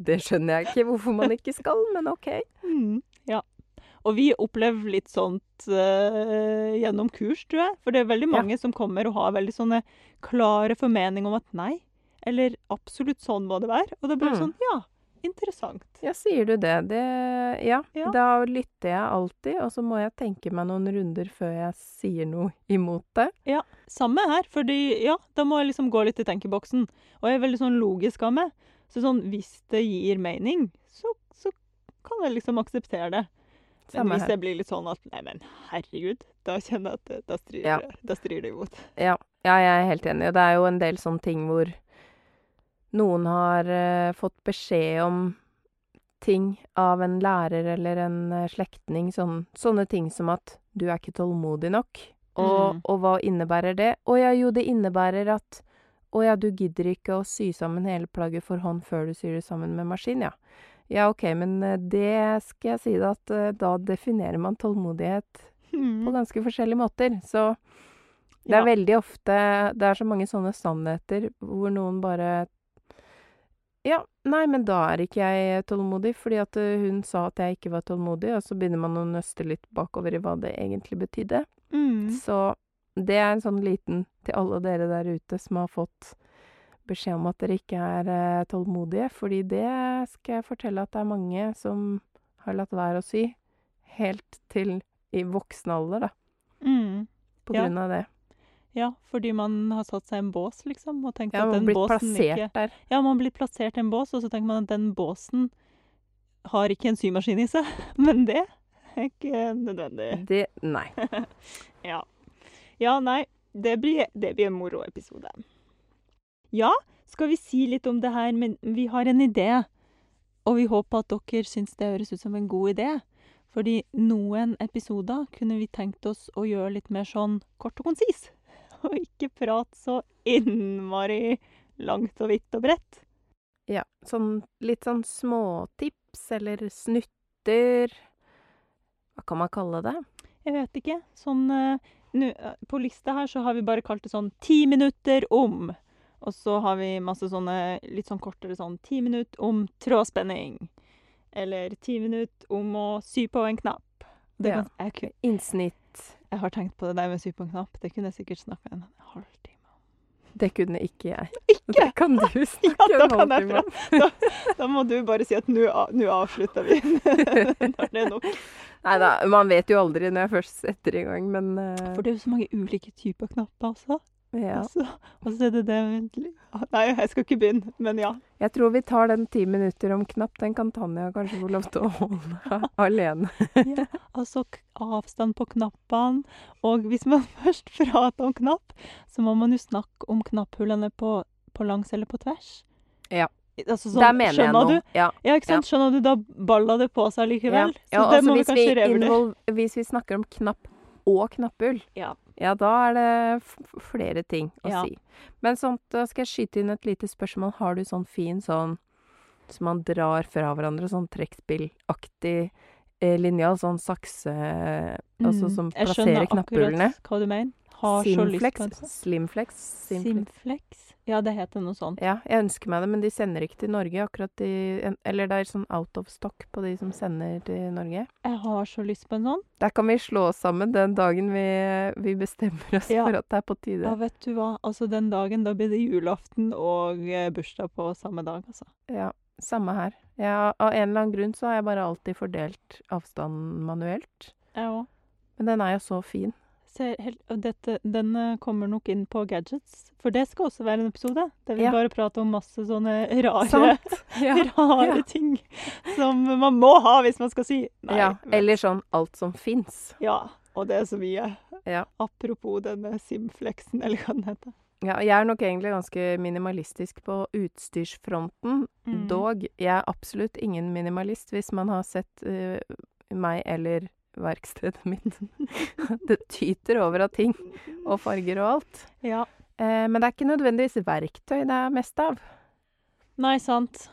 Speaker 1: det skjønner jeg ikke hvorfor man ikke skal, men OK.
Speaker 2: Mm, ja. Og vi opplever litt sånt uh, gjennom kurs, tror jeg. For det er veldig
Speaker 1: Ja.
Speaker 2: mange som kommer og har veldig sånne klare formening om at nei, eller absolutt sånn må det være. Og da blir det
Speaker 1: Mm.
Speaker 2: sånn ja, interessant.
Speaker 1: Ja, sier du det. Det Ja.
Speaker 2: Ja.
Speaker 1: Da lytter jeg alltid, og så må jeg tenke meg noen runder før jeg sier noe imot det.
Speaker 2: Ja, Samme her, fordi ja, da må jeg liksom gå litt i tenkeboksen. Og jeg er veldig sånn logisk av meg. Så sånn, hvis det gir mening, så, så kan jeg liksom akseptere det. Men hvis
Speaker 1: jeg
Speaker 2: det blir litt sånn at nei, men herregud, da kjenner jeg at det, da strir,
Speaker 1: Ja.
Speaker 2: det imot.
Speaker 1: Ja, ja, jeg er helt enig. Og det er jo en del sånne ting hvor noen har eh, fått beskjed om ting av en lærer eller en eh, slektning. Sånn, sånne ting som at 'du er ikke tålmodig nok'. Og,
Speaker 2: Mm.
Speaker 1: og hva innebærer det? Å ja, jo, det innebærer at å ja, du gidder ikke å sy sammen hele plagget for hånd før du syr det sammen med maskin, ja. Ja, OK, men eh, det skal jeg si deg at eh, da definerer man tålmodighet på
Speaker 2: Mm.
Speaker 1: ganske forskjellige måter. Så det er
Speaker 2: Ja.
Speaker 1: veldig ofte Det er så mange sånne sannheter hvor noen bare Ja, nei, men da er ikke jeg tålmodig, fordi at eh, hun sa at jeg ikke var tålmodig, og så begynner man å nøste litt bakover i hva det egentlig betydde.
Speaker 2: Mm.
Speaker 1: Så det er en sånn liten til alle dere der ute som har fått beskjed om at dere ikke er eh, tålmodige, fordi det skal jeg fortelle at det er mange som har latt være å si, helt til i voksen alder, da,
Speaker 2: Mm.
Speaker 1: på
Speaker 2: Ja.
Speaker 1: grunn av det.
Speaker 2: Ja, fordi man har satt seg i en bås, liksom, og tenkt
Speaker 1: Ja,
Speaker 2: at den båsen ikke
Speaker 1: der.
Speaker 2: Ja, man blir plassert i en bås, og så tenker man at den båsen har ikke en symaskin i seg. Men det er ikke nødvendig.
Speaker 1: Det Nei.
Speaker 2: Ja. Ja, nei. Det blir, det blir en moroepisode. Ja, skal vi si litt om det her, men vi har en idé. Og vi håper at dere syns det høres ut som en god idé. Fordi noen episoder kunne vi tenkt oss å gjøre litt mer sånn kort og konsis. Og ikke prate så innmari langt og vidt og bredt.
Speaker 1: Ja, sånn litt sånn småtips eller snutter Hva kan man kalle det?
Speaker 2: Jeg vet ikke. Sånn eh, nu, eh, På lista her så har vi bare kalt det sånn ti minutter om. Og så har vi masse sånne litt sånn kortere sånn ti minutter om trådspenning. Eller ti minutter om å sy på en knapp. Det
Speaker 1: Ja.
Speaker 2: kan, jeg,
Speaker 1: Innsnitt.
Speaker 2: Jeg har tenkt på det der med å sy på en knapp. Det kunne jeg sikkert snakka en halvtime
Speaker 1: Det kunne ikke jeg.
Speaker 2: Ikke?
Speaker 1: Det kan du
Speaker 2: Ja,
Speaker 1: snakke
Speaker 2: da
Speaker 1: en halvtime om.
Speaker 2: Da, Da må du bare si at nå avslutter vi. Når det er nok.
Speaker 1: Nei da, man vet jo aldri når jeg først setter i gang, men uh...
Speaker 2: For det er jo så mange ulike typer knapper også.
Speaker 1: Ja.
Speaker 2: Altså, og så er det det med- Nei, jeg skal ikke begynne, men ja.
Speaker 1: Jeg tror vi tar den ti minutter om knapp. Den kan Tanja kanskje få lov til å holde alene.
Speaker 2: Altså avstand på knappene. Og hvis man først prater om knapp, så må man jo snakke om knapphullene på, på langs eller på tvers.
Speaker 1: Ja.
Speaker 2: Altså, sånn,
Speaker 1: Der mener jeg noe.
Speaker 2: Du?
Speaker 1: Ja.
Speaker 2: Ja, ikke sant? Skjønner du? Da baller det på seg likevel.
Speaker 1: Ja,
Speaker 2: så det
Speaker 1: altså
Speaker 2: må vi kanskje
Speaker 1: vi
Speaker 2: revurdere.
Speaker 1: hvis vi snakker om knapp og knapphull,
Speaker 2: Ja.
Speaker 1: Ja, da er det flere ting å
Speaker 2: Ja.
Speaker 1: si. Men sånt, da skal jeg skyte inn et lite spørsmål. Har du sånn fin sånn som man drar fra hverandre, sånn trekkspillaktig eh, linjal, sånn sakse Altså som plasserer knapphullene?
Speaker 2: jeg skjønner akkurat hva du mener. Har
Speaker 1: Simflex?
Speaker 2: sånn.
Speaker 1: Slimflex? Simflex.
Speaker 2: Simflex? Ja, det heter noe sånt.
Speaker 1: Ja, jeg ønsker meg det, men de sender ikke til Norge akkurat de Eller det er sånn out of stock på de som sender til Norge.
Speaker 2: Jeg har så lyst på en sånn.
Speaker 1: Der kan vi slå oss sammen den dagen vi, vi bestemmer oss
Speaker 2: Ja.
Speaker 1: for at det er på tide.
Speaker 2: Ja, vet du hva. Altså, den dagen, da blir det julaften og eh, bursdag på samme dag, altså.
Speaker 1: Ja, samme her. Ja, av en eller annen grunn så har jeg bare alltid fordelt avstanden manuelt.
Speaker 2: Jeg òg.
Speaker 1: Men den er jo så fin.
Speaker 2: Ser helt, og dette, den eh, kommer nok inn på gadgets, for det skal også være en episode. Der vi
Speaker 1: Ja.
Speaker 2: bare prater om masse sånne rare,
Speaker 1: Ja.
Speaker 2: rare
Speaker 1: ja.
Speaker 2: ting som man må ha hvis man skal si nei.
Speaker 1: Eller sånn alt som fins.
Speaker 2: Ja, og det er så mye.
Speaker 1: Ja.
Speaker 2: Apropos denne Simflexen, eller hva den heter.
Speaker 1: Ja, jeg er nok egentlig ganske minimalistisk på utstyrsfronten.
Speaker 2: Mm.
Speaker 1: Dog, jeg er absolutt ingen minimalist hvis man har sett uh, meg eller verkstedet mitt. det tyter over av ting og farger og alt.
Speaker 2: Ja.
Speaker 1: Eh, men det er ikke nødvendigvis verktøy det er mest av.
Speaker 2: Nei, sant.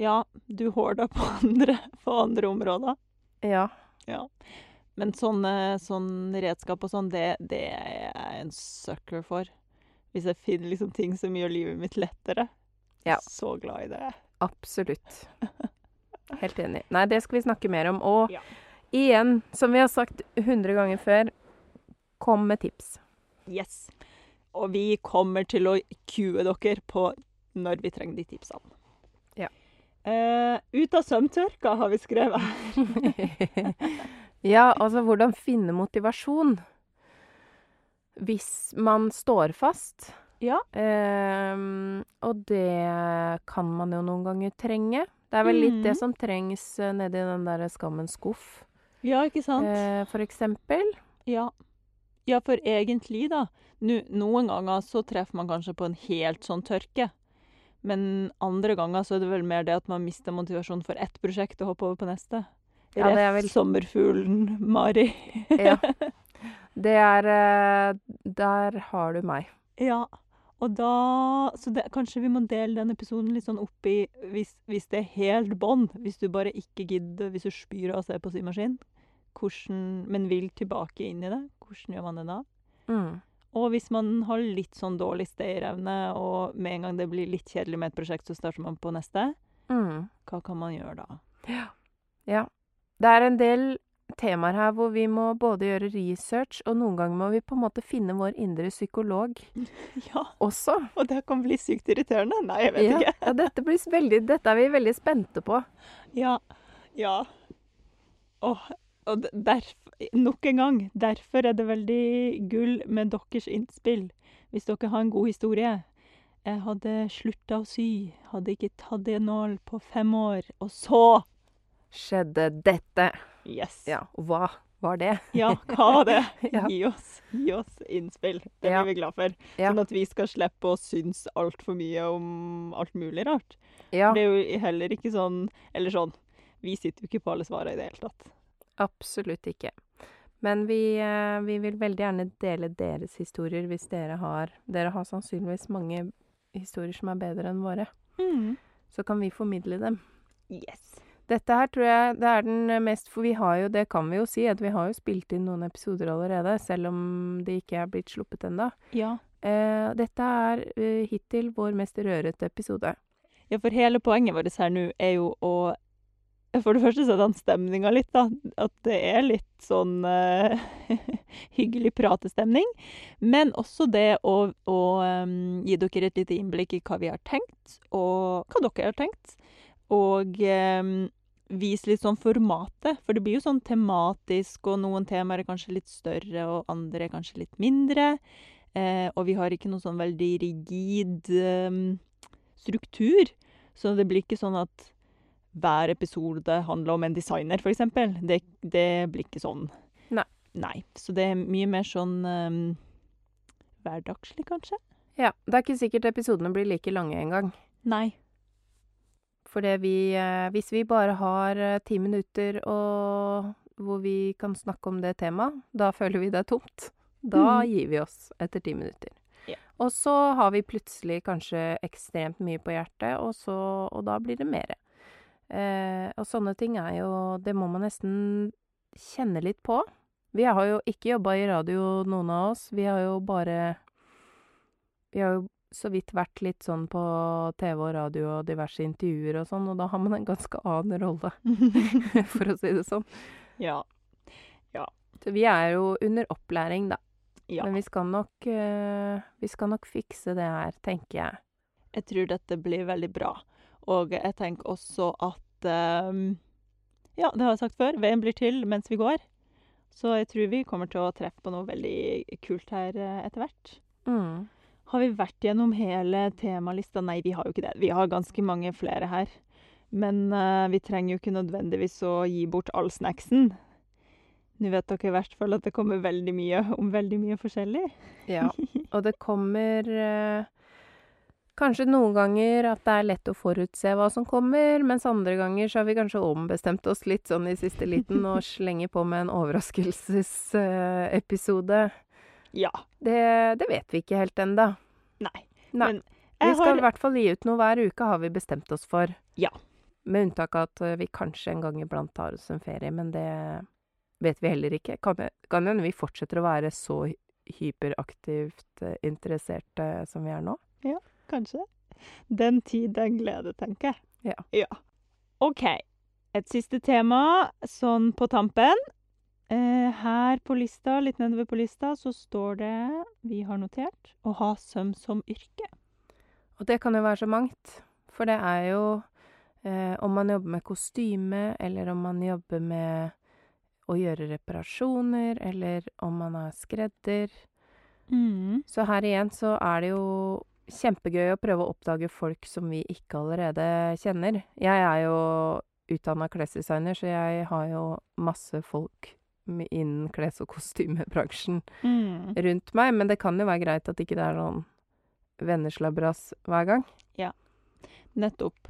Speaker 2: Ja, du håler på andre, på andre områder.
Speaker 1: Ja.
Speaker 2: Ja. Men sånne, sånn redskap og sånn, det, det er jeg en sucker for. Hvis jeg finner liksom ting som gjør livet mitt lettere.
Speaker 1: Ja.
Speaker 2: Så glad i det.
Speaker 1: Absolutt. Helt enig. Nei, det skal vi snakke mer om. Og
Speaker 2: Ja.
Speaker 1: Igjen, som vi har sagt 100 ganger før, kom med tips.
Speaker 2: Yes. Og vi kommer til å cue dere på når vi trenger de tipsene.
Speaker 1: Ja.
Speaker 2: Uh, ut av søvntørka har vi skrevet.
Speaker 1: ja, altså hvordan finne motivasjon hvis man står fast.
Speaker 2: Ja.
Speaker 1: Uh, og det kan man jo noen ganger trenge. Det er vel litt det
Speaker 2: Mhm.
Speaker 1: som trengs eh, nedi den der skammens skuff,
Speaker 2: Ja, ikke sant?
Speaker 1: eh, for eksempel.
Speaker 2: Ja. ja, for egentlig, da. Nu, noen ganger så treffer man kanskje på en helt sånn tørke. Men andre ganger så er det vel mer det at man mister motivasjon for ett prosjekt og hopper over på neste.
Speaker 1: Ja, det er vel-
Speaker 2: sommerfuglen Mari.
Speaker 1: Ja. Det er eh, Der har du meg.
Speaker 2: Ja, og da Så det, kanskje vi må dele den episoden litt sånn opp i hvis, hvis det er helt bånd. hvis du bare ikke gidder, hvis du spyr av å se på symaskin, hvordan, men vil tilbake inn i det, hvordan gjør man det da?
Speaker 1: Mm.
Speaker 2: Og hvis man har litt sånn dårlig stayerevne, og med en gang det blir litt kjedelig med et prosjekt, så starter man på neste,
Speaker 1: Mm.
Speaker 2: hva kan man gjøre da?
Speaker 1: Ja. Det er en del temaer her hvor vi må både gjøre research, og noen ganger må vi på en måte finne vår indre psykolog
Speaker 2: Ja,
Speaker 1: også.
Speaker 2: og det kan bli sykt irriterende. Nei, jeg vet
Speaker 1: Ja,
Speaker 2: ikke.
Speaker 1: ja dette, blir veldig, dette er vi veldig spente på.
Speaker 2: Ja. Ja. Åh, og d- derf, nok en gang, derfor er det veldig gull med deres innspill. Hvis dere har en god historie. Jeg hadde slutta å sy, hadde ikke tatt i en nål på fem år, og så
Speaker 1: Skjedde dette?
Speaker 2: Yes.
Speaker 1: Ja, og hva var det?
Speaker 2: Ja, hva var det?
Speaker 1: Ja.
Speaker 2: Gi oss, gi oss innspill. Det
Speaker 1: Ja.
Speaker 2: blir vi glad for.
Speaker 1: Ja.
Speaker 2: Sånn at vi skal slippe å synes altfor mye om alt mulig rart.
Speaker 1: Ja,
Speaker 2: Det er jo heller ikke sånn Eller sånn Vi sitter jo ikke på alle svarene i det hele tatt.
Speaker 1: Absolutt ikke. Men vi, eh, vi vil veldig gjerne dele deres historier hvis dere har Dere har sannsynligvis mange historier som er bedre enn våre. Så kan vi formidle dem.
Speaker 2: Yes.
Speaker 1: Dette her tror jeg det er den mest For vi har jo, det kan vi jo si, at vi har jo spilt inn noen episoder allerede, selv om de ikke er blitt sluppet ennå.
Speaker 2: Ja.
Speaker 1: Eh, dette er eh, hittil vår mest rørete episode.
Speaker 2: Ja, for hele poenget vårt her nå er jo å For det første så er den stemninga litt, da. At det er litt sånn uh, hyggelig pratestemning. Men også det å, å um, gi dere et lite innblikk i hva vi har tenkt, og hva dere har tenkt. Og um, vise litt sånn formatet, for det blir jo sånn tematisk, og noen temaer er kanskje litt større, og andre er kanskje litt mindre. Uh, og vi har ikke noe sånn veldig rigid um, struktur, så det blir ikke sånn at hver episode handler om en designer, eksempel. Det, det blir ikke sånn.
Speaker 1: Nei.
Speaker 2: Nei. Så det er mye mer sånn um, hverdagslig, kanskje?
Speaker 1: Ja. Det er ikke sikkert episodene blir like lange engang.
Speaker 2: Nei.
Speaker 1: For vi eh, Hvis vi bare har eh, ti minutter og hvor vi kan snakke om det temaet, da føler vi det er tomt. Da
Speaker 2: mm.
Speaker 1: gir vi oss etter ti minutter.
Speaker 2: Ja.
Speaker 1: Og så har vi plutselig kanskje ekstremt mye på hjertet, og, så, og da blir det mere. Eh, og sånne ting er jo Det må man nesten kjenne litt på. Vi har jo ikke jobba i radio, noen av oss. Vi har jo bare Vi har jo så vidt vært litt sånn på TV og radio og diverse intervjuer og sånn, og da har man en ganske annen rolle, for å si det sånn.
Speaker 2: ja.
Speaker 1: Så vi er jo under opplæring, da.
Speaker 2: Ja.
Speaker 1: Men vi skal nok eh, Vi skal nok fikse det her, tenker jeg.
Speaker 2: Jeg tror dette blir veldig bra. Og jeg tenker også at ehm, Ja, det har jeg sagt før, veien blir til mens vi går. Så jeg tror vi kommer til å treffe på noe veldig kult her eh, etter hvert.
Speaker 1: Mm.
Speaker 2: Har vi vært gjennom hele temalista? Nei, vi har jo ikke det. Vi har ganske mange flere her. Men uh, vi trenger jo ikke nødvendigvis å gi bort all snacksen. Nå vet dere i hvert fall at det kommer veldig mye om veldig mye forskjellig.
Speaker 1: Ja. Og det kommer eh, kanskje noen ganger at det er lett å forutse hva som kommer, mens andre ganger så har vi kanskje ombestemt oss litt sånn i siste liten og slenger på med en overraskelsesepisode.
Speaker 2: Ja.
Speaker 1: Det, det vet vi ikke helt ennå.
Speaker 2: Nei.
Speaker 1: Nei.
Speaker 2: Men
Speaker 1: Vi skal
Speaker 2: har
Speaker 1: i hvert fall gi ut noe hver uke, har vi bestemt oss for.
Speaker 2: Ja.
Speaker 1: Med unntak av at eh, vi kanskje en gang iblant tar oss en ferie, men det vet vi heller ikke. Kan hende vi fortsetter å være så hyperaktivt eh, interesserte som vi er nå.
Speaker 2: Kanskje. Den tid, den glede, tenker jeg.
Speaker 1: Ja.
Speaker 2: OK. Et siste tema, sånn på tampen. Eh, her på lista, litt nedover på lista, så står det Vi har notert å ha søm som yrke.
Speaker 1: Og det kan jo være så mangt. For det er jo eh, om man jobber med kostyme, eller om man jobber med å gjøre reparasjoner, eller om man er skredder.
Speaker 2: Mm.
Speaker 1: Så her igjen så er det jo kjempegøy å prøve å oppdage folk som vi ikke allerede kjenner. Jeg er jo utdanna klesdesigner, så jeg har jo masse folk innen kles- og kostymebransjen
Speaker 2: Mm.
Speaker 1: rundt meg, men det kan jo være greit at ikke det er noen venneslabras hver gang.
Speaker 2: Ja, Nettopp.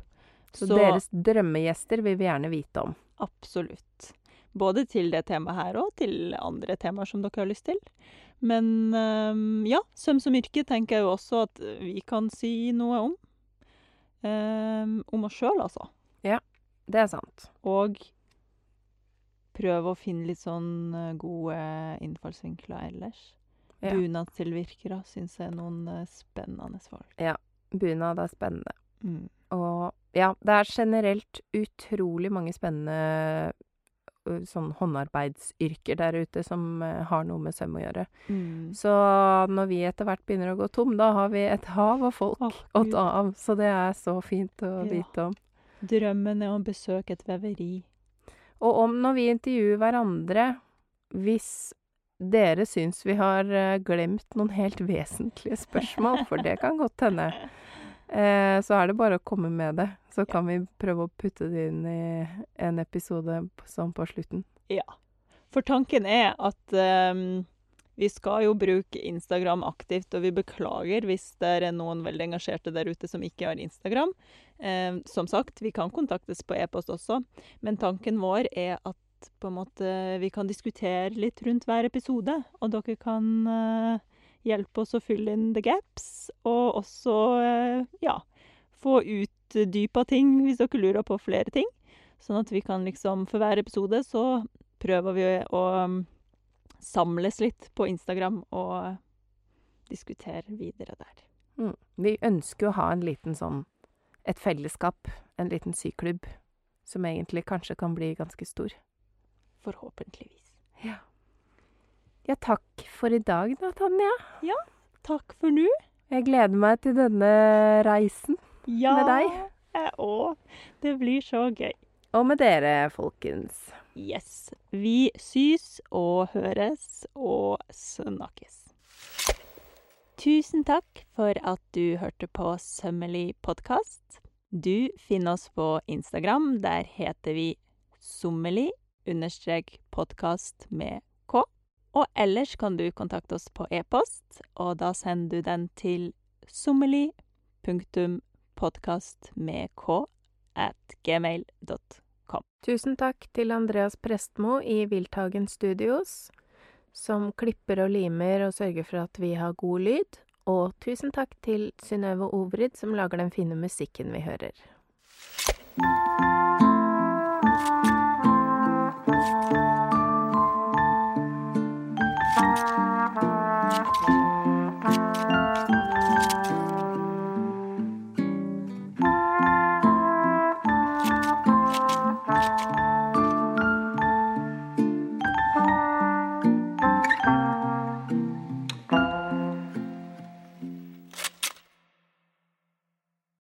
Speaker 1: Så, deres drømmegjester vil vi gjerne vite om.
Speaker 2: Absolutt. Både til det temaet her og til andre temaer som dere har lyst til. Men ehm, ja, søm som yrke tenker jeg jo også at vi kan si noe om. Ehm, om oss sjøl, altså.
Speaker 1: Ja, Det er sant.
Speaker 2: Og prøve å finne litt sånn eh, gode innfallsvinkler ellers.
Speaker 1: Ja.
Speaker 2: Bunadstilvirkere syns jeg er noen eh, spennende folk.
Speaker 1: Bunad er spennende.
Speaker 2: Mm.
Speaker 1: Og ja, det er generelt utrolig mange spennende sånn håndarbeidsyrker der ute som ø, har noe med søm å gjøre.
Speaker 2: Mm.
Speaker 1: Så når vi etter hvert begynner å gå tom, da har vi et hav av folk
Speaker 2: oh,
Speaker 1: å ta av. Så det er så fint å
Speaker 2: Ja.
Speaker 1: vite om.
Speaker 2: Drømmen er å besøke et veveri.
Speaker 1: Og om når vi intervjuer hverandre, hvis dere syns vi har glemt noen helt vesentlige spørsmål, for det kan godt hende, eh, så er det bare å komme med det. Så kan vi prøve å putte det inn i en episode sånn på slutten.
Speaker 2: Ja. For tanken er at um, vi skal jo bruke Instagram aktivt, og vi beklager hvis det er noen veldig engasjerte der ute som ikke har Instagram. Eh, som sagt, vi kan kontaktes på e-post også, men tanken vår er at på en måte vi kan diskutere litt rundt hver episode, og dere kan eh, hjelpe oss å fylle inn the gaps, og også eh, ja, få utdypa ting hvis dere lurer på flere ting. Sånn at vi kan liksom, for hver episode så prøver vi å um, samles litt på Instagram og diskutere videre der.
Speaker 1: Mm. Vi ønsker å ha en liten sånn et fellesskap, en liten syklubb, som egentlig kanskje kan bli ganske stor.
Speaker 2: Forhåpentligvis.
Speaker 1: Ja. Ja, takk for i dag da, Tanja.
Speaker 2: Takk for nå.
Speaker 1: Jeg gleder meg til denne reisen.
Speaker 2: Ja,
Speaker 1: Med deg.
Speaker 2: Ja, jeg òg. Det blir så gøy.
Speaker 1: Og med dere, folkens.
Speaker 2: Yes. Vi sys og høres og snakkes. Tusen takk for at du hørte på Sømmelig podkast. Du finner oss på Instagram. Der heter vi sommelig understrek podkast med. Og ellers kan du kontakte oss på e-post, og da sender du den til gmail.com.
Speaker 1: Tusen takk til Andreas Prestmo i Wildtagen Studios, som klipper og limer og sørger for at vi har god lyd. Og tusen takk til Synnøve Obrid, som lager den fine musikken vi hører.